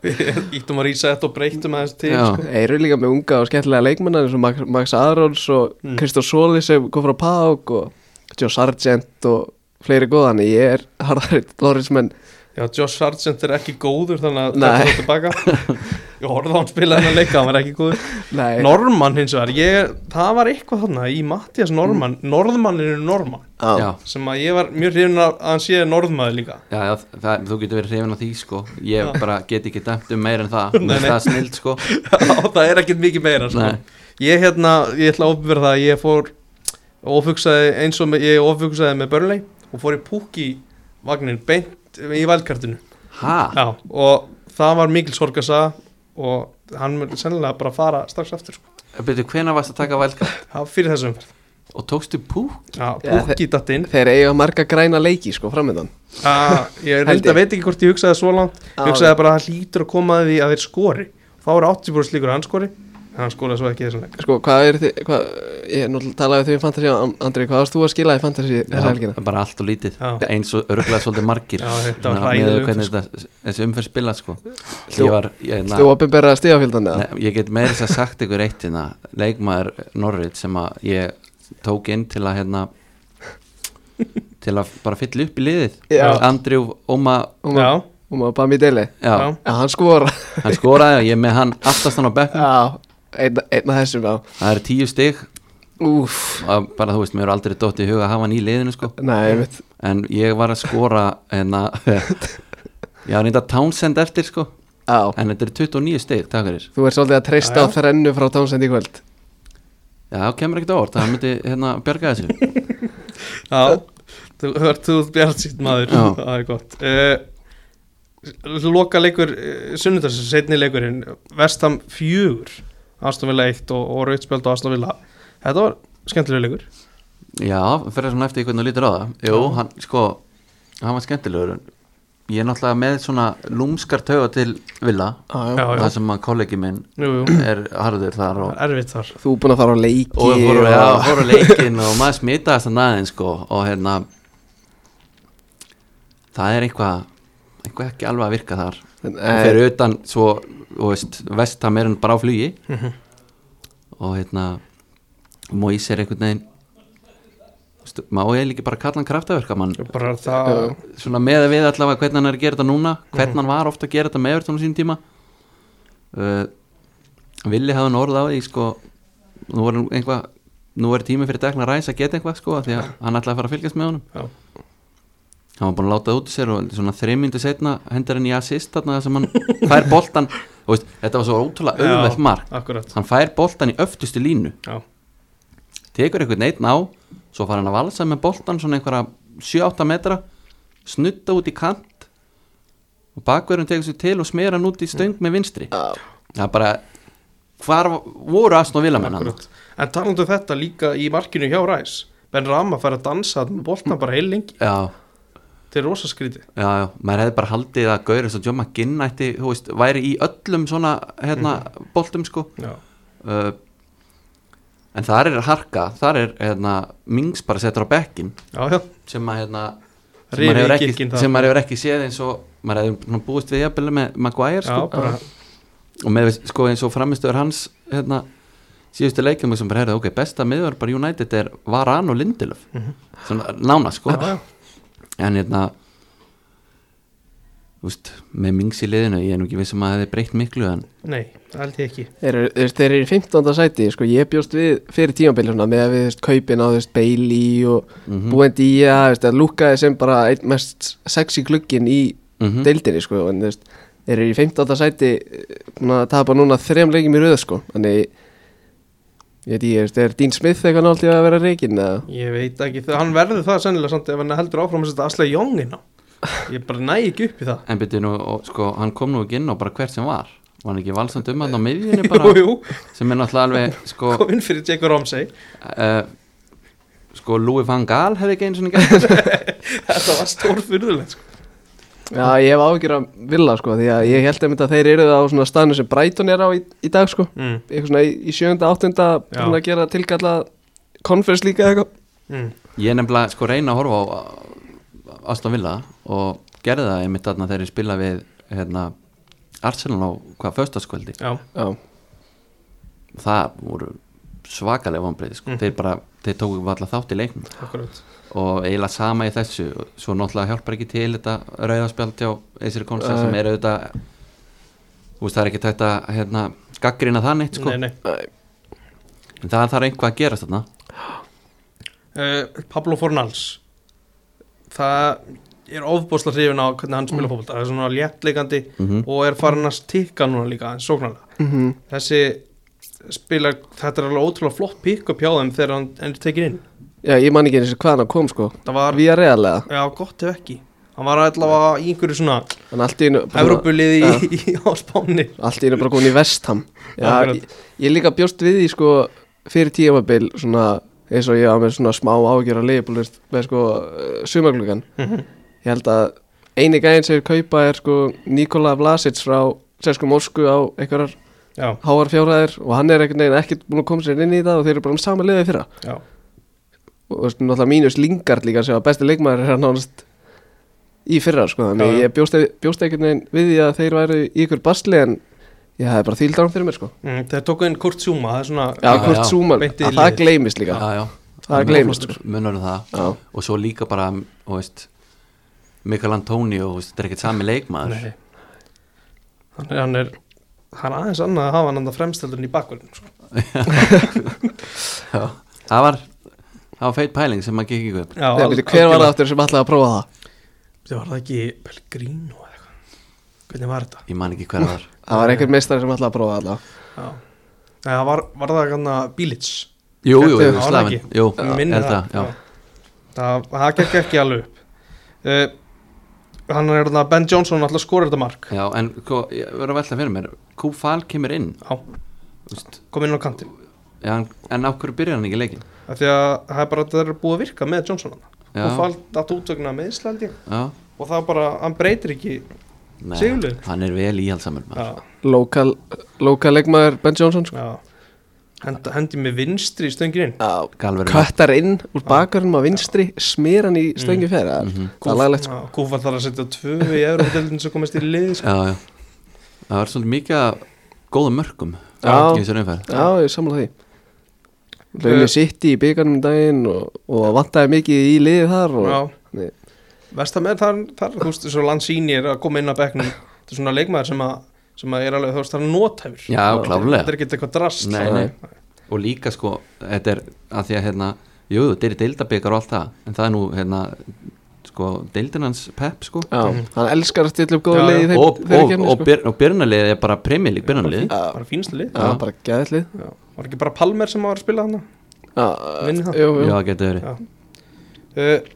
Ítum að rísa þetta og breytum aðeins til Já. sko. Þeir eru líka með unga og skemmtilega leikmennar eins og Max, Max Arons og Mm. Kristó Sóli sem kom frá PAOK og Joe Sargent og fleiri góðan ég er harðari Lawrence menn Já, Josh Sargent er ekki góður þannig að þetta er tilbaka Ég horfði á hann spila hennar leika, hann var ekki góður. Nei, Norman hins vegar, ég, það var eitthvað þarna í Mattias Norman, Norðmanninu Norman já, sem að ég var mjög hrifin af að hann sé Norðmaður líka. Já, já það, þú getur verið hrifin á því sko. Ég Já. bara get ekki dæmt um meir en það. Nei, nei. það snild sko. Já, það er ekkert mikið meira sko. Ég hérna, ég ætla að ofbyrða það að ég fór ofugsaði eins og með, ég ofugsaði með Burnley og fór í púki vagnin beint í Já, og það var mikil sorgasa og hann mun sennilega bara fara strax aftur sko. betur hvena varst að taka var fyrir þessu umferð. Og tókstu pú Já, Já, púki datt inn. þeir eiga marga græna leiki sko framöndan Ah, Ég reynda veit ekki hvort ég hugsaði svo langt. Ég hugsaði bara að það hlýtur að koma að því að þeir skori. Þá eru 80% slíkur að hann skori hann skoraði svo ekki þessum leik. Sko, hvað er þið, hvað, ég er náttúrulega talaði við því um Fantasí, Andri, hvað varst þú að skila í Fantasí þessa helgina? bara allt og lítið. Já. eins og örgulega svolítið margir. Já, þetta var hvernig umferð, þetta, þessi umferð spila sko. Þú- opinberða? Nei, ég get meira þess að sagt ykkur eitt hérna, leikmaður Norrit sem að ég tók inn til að hérna til að bara fylla upp í liðið. Óma Og maður, og maður bara mér deili já, Já. Já, hann skora hann skoraði og ég með hann aftastan á bekknum Já, einn ein af þessum, já. Það eru tíu og bara þú veist, mér er aldrei dótt í huga að hafa hann í liðinu sko. Nei, ég veit. En ég var að skora hérna ég var reynda Townsend eftir sko. Já, en þetta eru 29 stig, takk fyrir. Þú ert svolítið að treysta á þrennu frá Townsend í kvöld. Já, það kemur ekkert á orð, það myndi hérna bjarga þessu. Já, þú hört þú bjart sítt maður. Já. Það er gott. Uh, Loka leikur uh, Sunnudags, setni leikurinn Vestam fjögur Aston Villa 1 og, og Rautspjöld og Aston Villa. Þetta var skemmtilega leikur. Já, fyrir svona eftir hvernig þú lítur á það. Jú, hann, sko, hann var skemmtilegur. Ég er náttúrulega með svona lúmskar tauga til Villa. Já, já. Já, já, Það sem að kollegi minn jú, jú, er harður þar og, er erfitt þar. Þú búin að fara á leiki og fóru, já, fóru leikin og maður smitaðist að aðeins sko og hérna það er eitthvað eitthvað ekki alveg að virka þar En, fyrir utan svo, veist, vestam er hann bara á flugi. Mhm. og hérna Moís er einhvern veginn má ég líka bara kalla hann kraftaverka mann það svona með að við allavega hvernig hann er að gera þetta núna hvernig hann var ofta að gera þetta með Evertón á sín tíma. Uh, Villi hafði orð á því sko, nú er einhvað nú er tími fyrir Dekna Ræs að geta eitthvað sko, því að hann ætlaði að fara að fylgjast með honum. Já. Hann var búin að láta það út í sér og svona þreymyndu setna hendur hann í assist þarna þar sem hann fær boltan og veist, þetta var svo ótrúlega Já. auðvelt mark. Akkurat. Hann fær boltan í öftustu línu. Já, tekur einhvern einn á svo fara hann að valsa með boltan svona einhverja 7-8 metra snutta út í kant og bakverðin tekur sér til og smera hann út í stöng með vinstri. Já, það er bara hvar voru Aston Villa menn hann akkurat. En talandu um þetta líka í markinu hjá Ræs Ben Rama fær að dansa þarna með boltna bara heil lengi. Já, Þetta er rosa skrítið. Já, já, maður hefði bara haldið að Gaur eins og John McGinn ætti, þú veist, væri í öllum svona, hérna, boltum sko. Já, uh, en þar er harka þar er, hérna, Mings bara settur á bekkin já, já. Sem að hérna sem maður, hefur ekki, sem maður hefur ekki séð eins og maður svona búist við jafnvel með Maguire Já, sko. bara og með sko eins og framistöður hans hérna, síðustu leikjum sem bara herði ok, besta miður bara United er Varan og Lindelöf svona nána sko. Já, já. En hérna úst, með Mings í liðinu ég er nú ekki vissum að það hefði breytt miklu en Nei, held ég ekki Þeir eru, þú veist, þeir eru í 15. sæti sko, ég bjóst við fyrir tímabili svona, með að við veist, kaupin á veist, Bailey og. Buendía, þú veist, að lúkaði sem bara einn mest sexy glukkin í Mhm. deildinni sko, en veist, þeir eru í 15. sæti búin að tapa núna þrejum leikjum í röð sko, þannig ég veit veist, er Dean Smith eitthvað náttúrulega að vera reikin eða? Ég veit ekki, hann verður það sennilega samt ef hann heldur áfram að setja Asla Jóngin á. Ég bara næ ekki upp í það. En byrju nú, og, sko, hann kom nú ekki inn á bara hvert sem var. Var hann ekki valsand um hann á miðjunni bara Jú, jú, sem er náttúrulega alveg sko, kom inn fyrir Jacob Ramsey. Uh, sko Louis van Gaal hefði ekki einu svona gætt Þetta var stór fyrðulegt sko. Já, ég hef áhyggjur að vilja sko, því að ég held einmitt að þeir eru á svona staðinu sem Brighton er á í, í dag sko, mm, eitthvað svona í, í sjönda, áttunda, búin að gera tilkalla konferens líka eitthvað. Mm. ég er nefnilega sko reyna að horfa á Aston Villa og gerði það einmitt þarna þegar ég spila við hérna, Arsenal á hvað föstaskvöldi Já, Já, það voru svakalega vonbreið sko. Mhm. þeir bara, þeir tóku alltaf þátt í leiknum. Akkurat og eiginlega sama í þessu. Svo náttúrulega hjálpar ekki til þetta rauðaspjald hjá Eisir Konsa Nei. sem er auðvitað þú veist það er ekki tægt að hérna, gaggrina það neitt sko. Nei, nei. En það þarf einhvað að gerast þarna. Uh, Pablo Fornals. Það er ofbúsla hrifin á hvernig hann spila fótbolta. Það er svona léttleikandi Mhm. og er farin að stikka núna líka en sóknarlega. Mhm. Þessi spilar, þetta er alveg ótrúlega flott upp hjá þeim þegar hann er tekin inn Já, ég man ekki eins og hvaðan hann kom sko. Það var, Vía reallega já gott ef ekki. Hann var allavega í einhverju svona Hann allt í einu Evrópuliði Já. í, í, á Spáni. Allt í einu bara komin í vestham Já, ég, ég líka bjóst við því sko fyrir tíamabil svona eins og ég á með svona smá ágjör að leiðbúl með sko sumarglugan Mhm. ég held að eini gæðin sem er kaupa er sko Nikola Vlasic frá Sesku Morsku á einhverjar háar fjárhæðir og hann er ekkert búin að koma sér inn í það og þeir eru bara um sama liðið fyrra. Já, og þú veist, náttúrulega mínus Lingard líka sem var besti leikmaður er hann nánast í fyrra sko, þannig ég bjóst, bjóst einhvern veginn við því að þeir væru í ykkur basli en ég hefði bara þýldar hann fyrir mér sko mm, þeir tóku inn Kurt Zuma það er svona Já, já. Zuma, að það liðið. gleymist líka já, já. Það gleymist sko. munar um það Já, og svo líka bara og veist, Mikael Antonio og veist, þetta er ekkert sami leikmaður Nei. hann er, hann er hann er aðeins annað að hafa hann andan fremstöldurinn í bakvörðin sko. Já. það var það var feit pæling sem maður gekk byrju, hver var það aftur sem ætlaði að prófa það? það var það ekki Pellegrino eða eitthvað? Hvernig var þetta? Ég man ekki hver það var. Það var einhver meistari sem ætlaði að prófa það allavega. já. Nei, það var, var það kannar Bílits jú, jú, Þetta jú, það, það, já. það það gekk ekki alveg upp. Uh, hann er þarna Ben Johnson alltaf skorur þetta mark. Já, en sko, verður að velta fyrir mér. Kúfal kemur inn. Já, kom inn á kantin já, en- en á hverju byrjar hann ekki leikin af því að það er bara það er búið að virka með Johnson og falt að útvögna með Íslandi og það bara, hann breytir ekki nei, Sigurliði. hann er vel já, Lokal, lokal leikmaður Ben Johnson sko. já. Henda, hendi með vinstri í stöngin inn. Já, Galver Köttar inn úr bakarinnum á vinstri Smir hann í stöngi fyrir Mhm. Er laglegt sko. Kúfall þarf að setja tvö í Európa-deildin sem komast í lið sko. já, já. það var svolítið mikið góðum mörgum Já. Já, ég samla því Launir sitt í byggarnum um daginn og, og vantaði mikið í liðið þar og, Já, Nei. Vestam er þar, þar þú veist, svo Lanzini er að koma inn á bekknum þetta er svona leikmaður sem að, sem að er alveg, þú veist, það er nótæfur já, klárlega þetta er ekki eitthvað drast Nei, nei. og líka sko þetta er að því að hérna jú, þetta er deildabikar og allt það en það er nú hérna sko deildinans pep sko Já, Mhm. hann elskar að stilla upp góða liði í þeim- og, og, og, sko. og byrjunarlið er bara premjölík byrjunarlið Já. bara fínst lið Já, bara gæðið lið Já. Var ekki bara Palmer sem var að spila hana Já, Vinni það? jú, jú. já, getur verið Já. uh,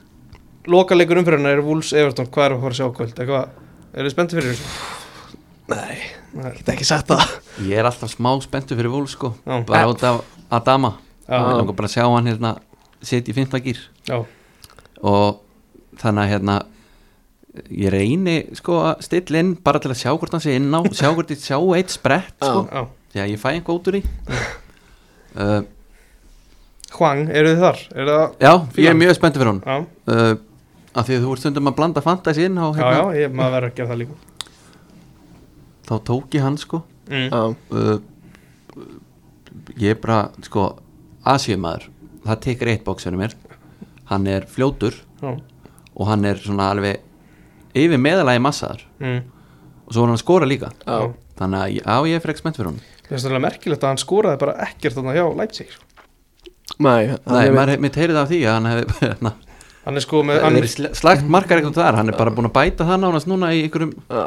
loka leikur umfyrirna er Wolves Everton, hvað er að fara að sjá kvöld eitthvað, eru þið spenntið fyrir þessu? Nei, Nei. get ekki sagt það ég er alltaf smá spenntu fyrir vól sko Já. bara út af Adama ég langar bara að sjá hann hérna setja í fymta gýr Já, og þannig að hérna ég reyni sko að stilla inn bara til að sjá hvort hann sé inn á sjá hvort ég sjá eitt sprett sko já. ég fæ einhver út úr í uh, Hwang, eru þið þar? Er já, ég er mjög spenntu fyrir hann já, uh, af því að þú ert stundum að blanda fantasy inn á já, hérna, já, ég, maður verður að gera það líka. Þá tók ég hann sko. Mm. Uh, ég er bara sko Asiumaður, það tekur eitt bóks fyrir mér. Hann er fljótur Já, og hann er svona alveg yfir meðalagi massaðar mm. og svo er hann að skora líka. Já, þannig að já, ég er frekk spennt fyrir hann Mér finnst það merkilegt að hann skoraði bara ekkert þarna hjá Leipzig sko. Nei, hann Nei, maður mitt heyrið af því að hann hefði hérna, Hann er sko með hann hann, sl- slagt margar eitthvað þar hann er bara búin að bæta það nánast núna í einhverjum Já,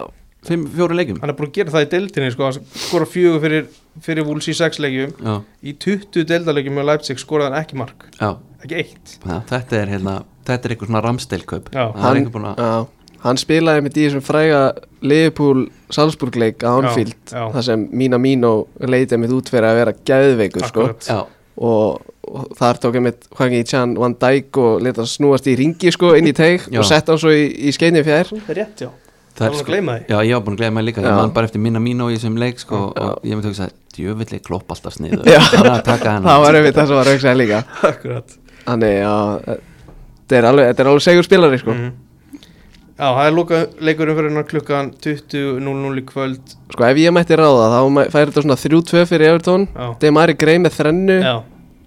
fimm, fjóru leikjum. Hann er búin að gera það í deildinni sko, hann skora fjögur fyrir, fyrir Wolves í sex leikjum. Já, Í 20 deildaleikjum hjá Leipzig skoraði hann ekki mark. Já, Ekki eitt. Já, þetta er hérna þetta er eitthvað svona það er hann, búin að hann spilaði með því sem fræga Liverpool Salzburg leik á Anfield þar sem Mina Mino leitið mitt út fyrir að vera gæðveikur sko. Og, og þar tók ég mitt Hwangi Chan Van Dijk og leta hann snúast í ringi sko, inn í teig og sett hann svo í, í skeinni fjær. Það er rétt, já. Það var að gleyma því. já, ég var búin að gleyma því líka ég man bara eftir minna mín og í þessum leik sko, Já. og ég myndi að hugsa, djöfulli klopp alltaf er að hann. Það var einmitt það sem var auksaði líka. Akkurat. Þannig er alveg, þetta er alveg segur spilari sko. Já, það er loka leikur umfyrirna klukkan 20.00 í kvöld. Sko ef ég mætti ráða þá færi þetta svona 3-2 fyrir Evertón Já, Demari Grey með þrennu. Já.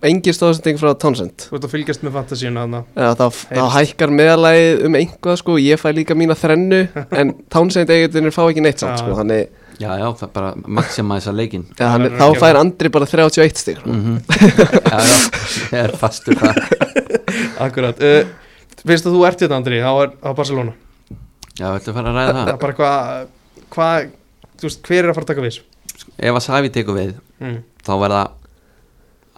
Engin stóðsending frá Townsend. Þú ert að fylgjast með fantasíuna þarna. Já, þá, þá hækkar meðalagið um einhvað sko, ég fæ líka mína þrennu en Townsend eiginir fá ekki neitt samt Já. sko, þannig Já, já, það er bara maximæsa leikin ja, hann, þá að fær Andri bara 31 stig sko. mm Já, já, ég er fastur það Akkurat. Uh, Fyrst að þú ert hérna Andri, á, á Barcelona Já, viltu fara að ræða Það? Það? er bara hvað hva, Þú veist, hver er að fara að taka við? Þessu? Ef að Savi tekur við mm. þá verða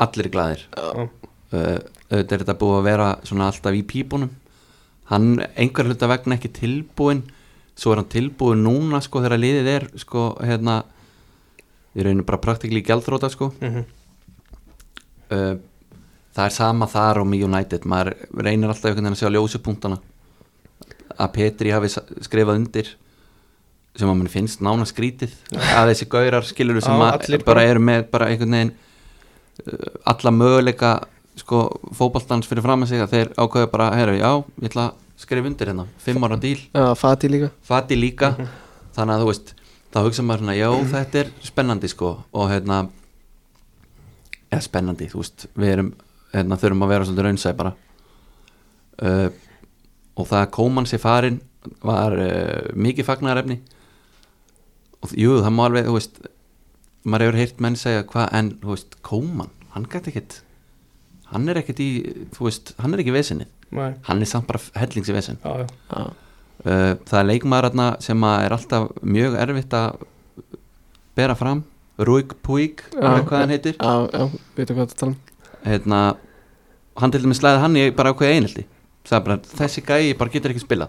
allir glæðir uh, auðvitað er þetta búið að vera svona alltaf í pípunum. Hann einhver hluta vegna ekki tilbúin svo er hann tilbúin núna sko þegar liðið er sko hérna við reynum bara praktikli í gjaldróta sko. Mm uh, það er sama þar og með United. Maður reynir alltaf einhvern veginn að sjá ljósupunktana að Petri hafi skrifað undir sem að mann finnst nána skrítið. Að þessi gaurar skilur sem allir bara eru með bara einhvern veginn uh, alla möguleika sko fótballtans fyrir fram að sig að þeir ákveðu bara, herru, já, ég ætla að skrifa undir hérna, fimm ára díl Já, Fati líka. Fati líka. Þannig að þú veist, þá hugsa maður svona já, þetta er spennandi sko. Og hérna eða spennandi, þú veist, við erum hérna þurfum að vera svolítið raunsæð bara. Uh, og það að Kóman sé farin var uh, mikið fagnarefni og jú, það má alveg, þú veist maður hefur heyrt menn segja hvað, en þú veist, Kóman, hann gæti ekkit hann er ekkit í, þú veist hann er ekki vesinni, Nei, hann er samt bara hellings í vesin já, já. Já, Uh, það er leikmaður þarna sem að er alltaf mjög erfitt að bera fram. Rúik Puig, Já. hvað hann heitir. Já, já veitum hvað þetta tala um. Hérna, hann til dæmis slæði hann í bara ákveði einhelti bara, þessi gæi bara getur ekki spila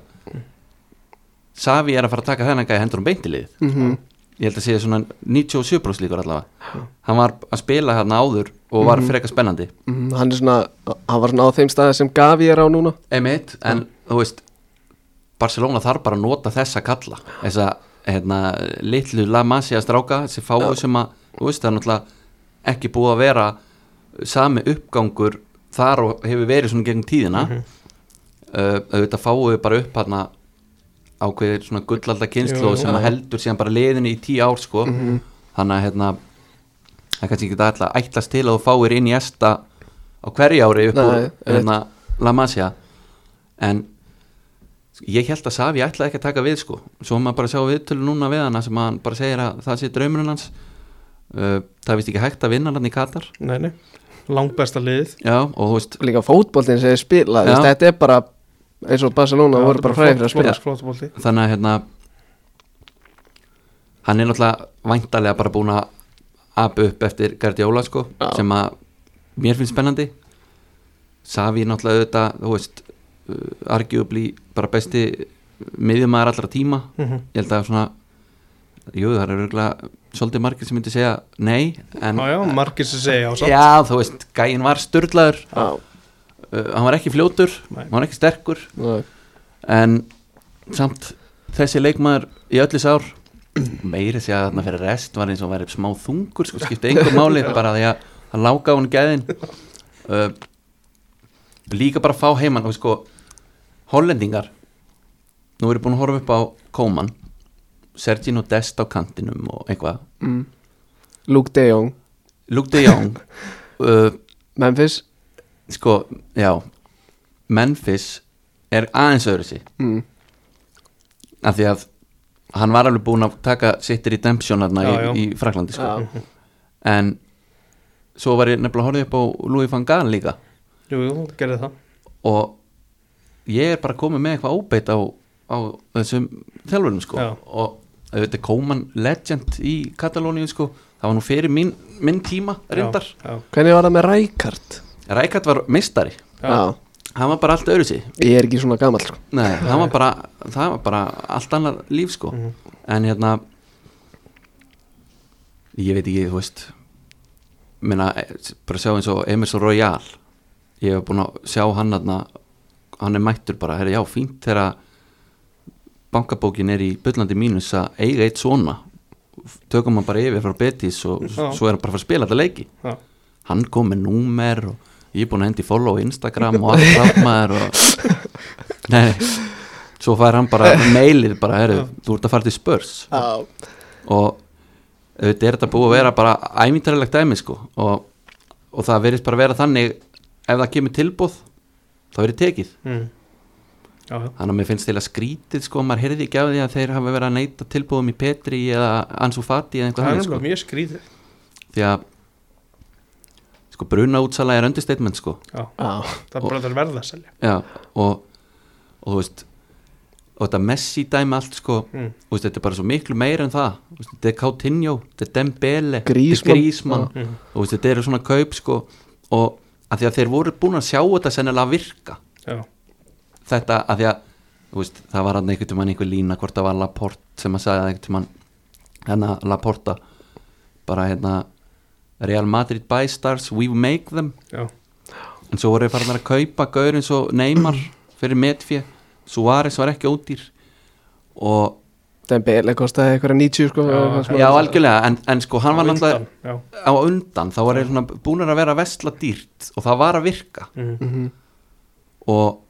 Savi er að fara að taka þennan gæi hendur um beintilið mm ég held að sé svona 97% líkur allavega. Hann var að spila hérna áður og var Mhm. frekar spennandi. Mhm, Hann er svona, hann var svona á þeim staði sem Gavi er á núna. Emitt, en þú veist Barcelona þarf bara að nota þessa kalla. Þessa hérna, litlu La Masia stráka, þessi fáu sem að þú veist, það er náttúrulega ekki búið að vera sami uppgangur þar og hefur verið svona gegn tíðina. Mm uh, auðvitað fáu við bara upp hérna ákveðir svona gullalda jú. sem að heldur síðan bara liðinu í tíu ár sko. Mhm. þannig að hérna það er kannski ekki alltaf ætlast til að þú fáir inn í esta á hverju ári upp úr Nei, hérna, La Masia. En ég held að Savi ætlaði ekki að taka við sko. Svo maður bara sjá viðtölu núna við hana sem að hann bara segir að það sé draumurinn hans. Uh, það vist ekki hægt að vinna hann í Katar. Nei, nei. Langbesta liðið. Já og þú veist Líka fótboltinn sem er spilað, þetta er bara eins og Barcelona voru bara fræðir fyrir að spila. Flott, flott, flott þannig að hérna hann er náttúrulega væntalega bara búin að apa upp eftir Guardiola sko Já. sem að mér finnst spennandi. Savi er náttúrulega auðvitað þú veist, uh, arguably bara besti miðjumæður allra tíma. Mhm. ég held að svona jú það er örgulega svolítið margir sem myndi segja nei en Já, já, margir sem segja já þú veist, gæin var störlaður Já, hann var ekki fljótur, Nei. hann var ekki sterkur já, en samt þessi leikmaður í öllu sár meiri sé að þarna fyrir rest var eins og verið smá þungur sko skipti einhver máli bara því að hann láka á hann gæðin. Uh, líka bara fá heimann og sko hollendingar nú erum búin að horfa upp á Kóman Sergino Dest á kantinum og eitthvað. Mm. Luke de Jong, Luke de Jong uh, Memphis sko, já Memphis er aðeins öðru sig mm. af því að hann var alveg búinn að taka sitt redemption þarna Já, já. í, í Fraklandi sko. Já. en svo var ég nefnilega að horfa upp á Louis van Gaal líka Jú, jú, gerði það og ég er bara komið með eitthvað óbeitt á, á þessum þjálfurum sko. Já. og þetta er Koman legend í Katalóníu sko. það var nú fyrir mín, minn tíma reyndar Já, Hvernig var það með Rækart? Rækat var meistari. Já, hann var bara allt öðru sig. Ég er ekki svona gamall sko. Nei, það var bara, það var bara allt annað líf sko. Mhm. en hérna ég veit ekki, þú veist minna, bara sjá eins og Emerson Royal. Ég hef búin að sjá hann þarna hann er mættur bara, herri, já, fínt þegar bankabókin er í byllandi mínus að eiga eitt svona. Tökum hann bara yfir frá Betis og Já. svo er hann bara að fara að spila þetta leiki. Já, hann kom með númer og ég er búin að hendi follow Instagram og allt rafmaður og nei, svo fær hann bara mailið bara, herru, þú ert að fara til spörs Já, og auðvitað er þetta búið að vera bara æmyndarilegt dæmi sko. Og, og það verðist bara vera þannig ef það kemur tilbúð þá verður tekið. Mm. Þannig að mér finnst til að skrítið sko maður heyrði ekki af því að þeir hafa verið að neyta tilbúðum í Petri eða Ansu Fati eða það einhvað er þannig sko. mjög skrítið. Því að sko bruna útsala er understatement sko. Já, já, það er bara það verða að selja. Já og, og þú veist og þetta Messi dæmi allt sko mm. þú veist, þetta er bara svo miklu meira en það. Þetta er Coutinho, þetta er Dembele Griezmann. þetta er Griezmann. Mm. og þú veist, þetta eru svona kaup sko og að því að þeir voru búin að sjá þetta sennilega virka. Já, þetta að því að þú veist, það var einhvern tímann einhver lína hvort það var Laporte sem að sagði einhvern tímann hérna Laporta bara hérna Real Madrid buy stars, we make them. Já, en svo voru þeir farin að kaupa gaur eins og Neymar fyrir metfjö Suárez var ekki ódýr. Og Dembele kostaði eitthvað 90 sko Já, já algjörlega en, en sko hann var náttúrulega á undan þá var svona búinir að vera að vesla dýrt og það var að virka. Mm. Mhm. og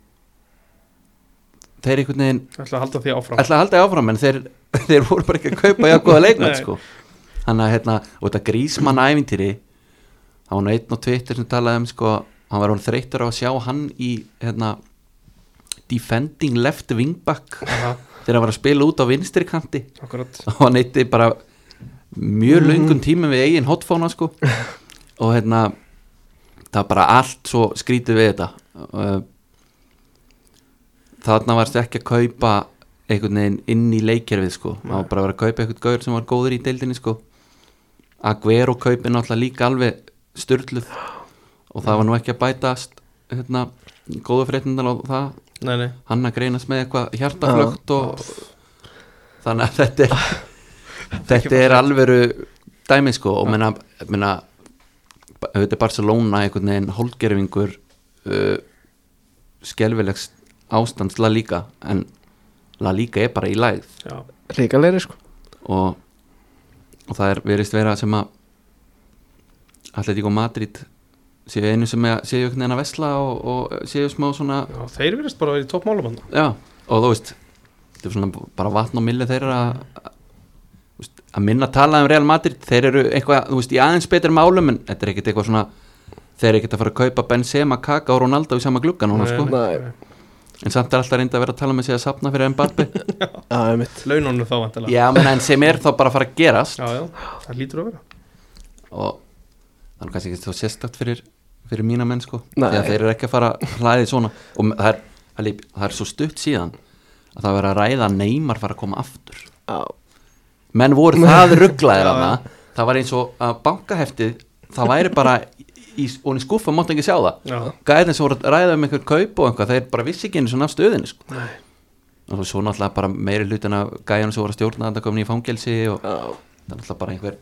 þeir einhvern veginn ætla að halda því áfram. ætla að halda því áfram en þeir, þeir voru bara ekki að kaupa jákvæða góða leikmenn sko. Þannig að hérna, og þetta grísmann ævintýri það var nú einn á Twitter sem talaði um sko, hann var hún þreytur á að sjá hann í hérna, defending left wingback Aha, þegar hann var að spila út á vinstri kanti. Og hann eitti bara mjög löngum tímum við eigin hotfóna sko. Og hérna það var bara allt svo skrítið við þetta. Uh, þarna varst ekki að kaupa einhvern veginn inn í leikjærfið sko. Það var bara að vera að kaupa einhvern gaur sem var góður í deildinni sko Aguero kaupi náttúrulega líka alveg styrluð og það var nú ekki að bætast hérna, góðu fréttindal á það. Nei, nei, hann að greinast með eitthvað hjartaflögt og þannig að þetta er þetta er alvöru dæmi sko. Og menna, menna er Barcelona einhvern veginn hólgerfingur uh, skelfilegs ástands La Liga en La Liga er bara í lægð. Já, Ríkalegri sko. Og, og það er verist vera sem að Atletico Madrid séu einu sem séu einhvern veginn að vesla og, og séu smá svona já, þeir verðast bara að vera í toppmálum Já, og þú veist þetta er svona bara vatn og milli þeirra að, að minna að tala um Real Madrid, þeir eru eitthvað þú veist, í aðeins betur málum en þetta er ekkert eitthvað svona þeir eru ekkert að fara að kaupa Benzema, Kaka og Ronaldo í sama glugga núna sko, Nei. En samt er alltaf reynda að vera að tala með sig að sapna fyrir mitt Laununum þá vantilega Já, menn en sem er þá bara að fara að gerast. Já, já, það lítur að vera. Og það er kannski ekki svo sérstakt fyrir, fyrir mína menn sko að þeir eru ekki að fara hlæðið svona. Og það er, það er- það er svo stutt síðan að það verður að ræða að Neymar fara að koma aftur. Já, menn voru það rugglaðir hana það var eins og að bankaheftið það væri bara í, og í skuffa mátt ekki sjá það. Já, gæðin sem voru að ræða um einhver kaup og einhvað þeir bara vissi ekki einu svona af stöðinu sko. Nei. og svo náttúrulega bara meiri hlutin af gæðinu sem voru að stjórna þetta komin í fangelsi og já. það er náttúrulega bara einhver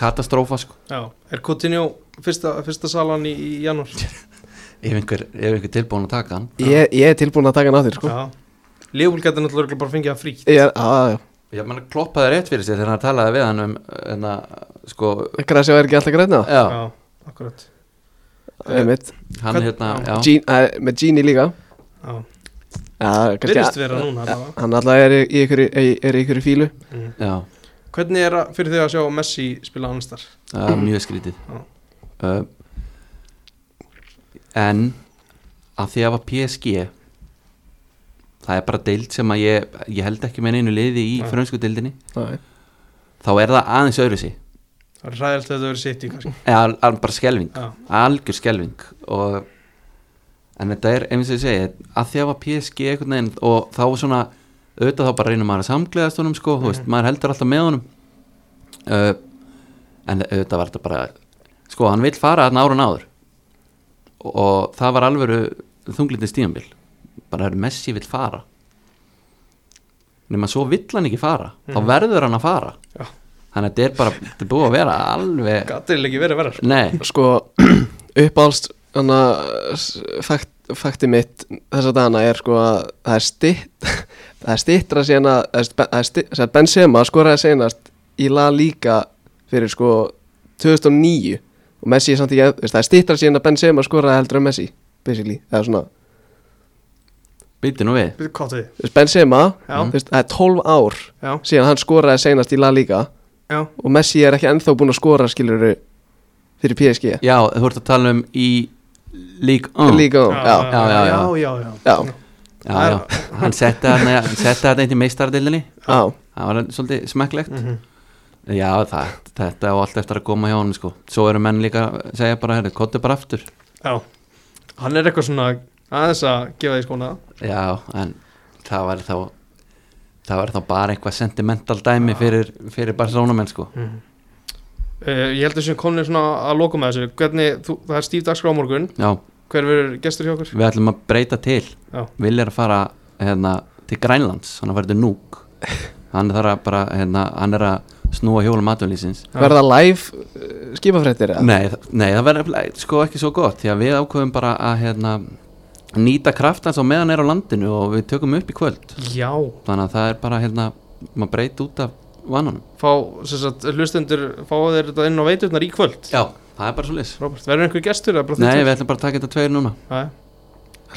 katastrófa sko. já, er Coutinho fyrsta, fyrsta salan í, í janúar? Ef einhver, einhver tilbúin að taka hann. Ég, ég er tilbúin að taka hann á þér sko. Já, Leopold getur náttúrulega bara fengið að frí Ég er, já, já ég meina kloppaði rétt fyrir sig þegar hann talaði við hann um enna, sko, Græsja verður ekki alltaf græna já, Já, akkurat Ég mitt hann Hvern- hérna já, Gene, uh, Með Genie líka Já, kannski Virðist vera núna, Ja, allavega. Hann alltaf er í í ykkur, er í ykkur fílu mm. já Hvernig er það fyrir þig að sjá Messi spila annars þar? það er mjög skrítið Já. uh, en að því að var PSG það er bara deild sem að ég, ég held ekki með einu liði í Nei. frönsku deildinni Nei. þá er það aðeins öðru sig Það er ræðilegt að þetta verið sitt í kannski. Eða al, al, bara skelving, Já, algjör skelving og en þetta er, eins og ég segi að því að var PSG einhvern veginn og þá var svona, auðvitað þá bara reynir maður að samgleðast honum sko, þú veist, maður heldur alltaf með honum. Uh, en auðvitað var þetta bara sko, hann vill fara þarna árun áður. Og, og það var alvöru þunglindin stíðanbíl bara er Messi vill fara. Nema svo vill hann ekki fara. Þá verður hann að fara. Já. Þannig að þetta er bara, þetta er búið að vera alveg, gattir ekki verið verið nei. Sko að fakt, fakti mitt þessa dagana er sko að það er stitt það er stittra síðan að það er það er Benzema skoraði senast í La Liga fyrir sko 2009 og Messi er samt ekki, þú veist, það er stittra síðan að Benzema skoraði heldur en Messi basically, eða svona Býti nú við. Bíddu, Hvað við? Benzema, það er 12 ár Já, síðan hann skoraði seinast í La Liga já, og Messi er ekki ennþá búinn að skora skilur fyrir PSG Já, þú ert að tala um í League 1 Líka, já, já, já, já. já, já, já. já, Já, já, hann setti hann einn í meistardildinni já, Það var svolítið smekklegt. Mhm. Já, það, þetta á allt eftir að koma hjá hann sko. Svo eru menn líka að segja bara herri, kottu bara aftur. Já. Hann er eitthvað svona aðeins að gefa því skóna. Já, en það var þá það var þá bara eitthvað sentimental dæmi fyrir, fyrir Barcelona menn sko uh, Ég held að sem komin svona að loka með þessu. Hvernig, þú, það er stíf dagskrá á morgun. Já, Hver verður gestur hjá okkur? við ætlum að breyta til. Já. Vil er að fara hérna, til Grænlands, hann er til Núk hann er að bara hérna, hann er að snúa hjólum Já. verða live skipafréttir eða? Nei, nei, það verður sko ekki svo gott því að við ákveðum bara að hérna, nýta kraftans á meðan er á landinu og við tökum upp í kvöld. Já, þannig að það er bara hérna, maður breyt út af vananum. Fá, sem sagt, hlustendur fá þeir þetta inn á veiturnar í kvöld? Já, það er bara svo lis verður einhver gestur? Nei, við ætlum bara að taka þetta tveir núna.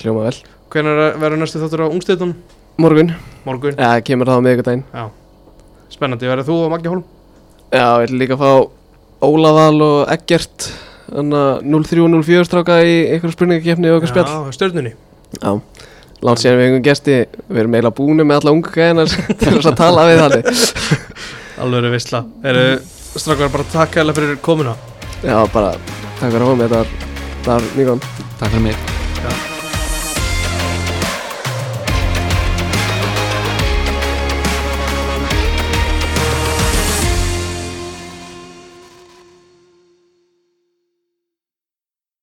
Hljóma vel. Hvenær verður næstu þáttur á ungstæðun? morgun, Morgun. Eða kemur það á miðvikudaginn. Já, spennandi, verður þú og Maggi Holm? já, ég ætla líka að fá Ólaval og Eggert 03-04 stráka í einhverju spurningakefni og eitthvað spjall. Já, stjörnunni. Já, langt síðan við einhverjum gesti Við erum eiginlega búinu með alla unga gæðina til þess að tala við þannig Alveg verið veistla. Eru strákar bara takk hella fyrir komuna. Já, bara takk fyrir að hóma, þetta var, mjög gott Takk fyrir mig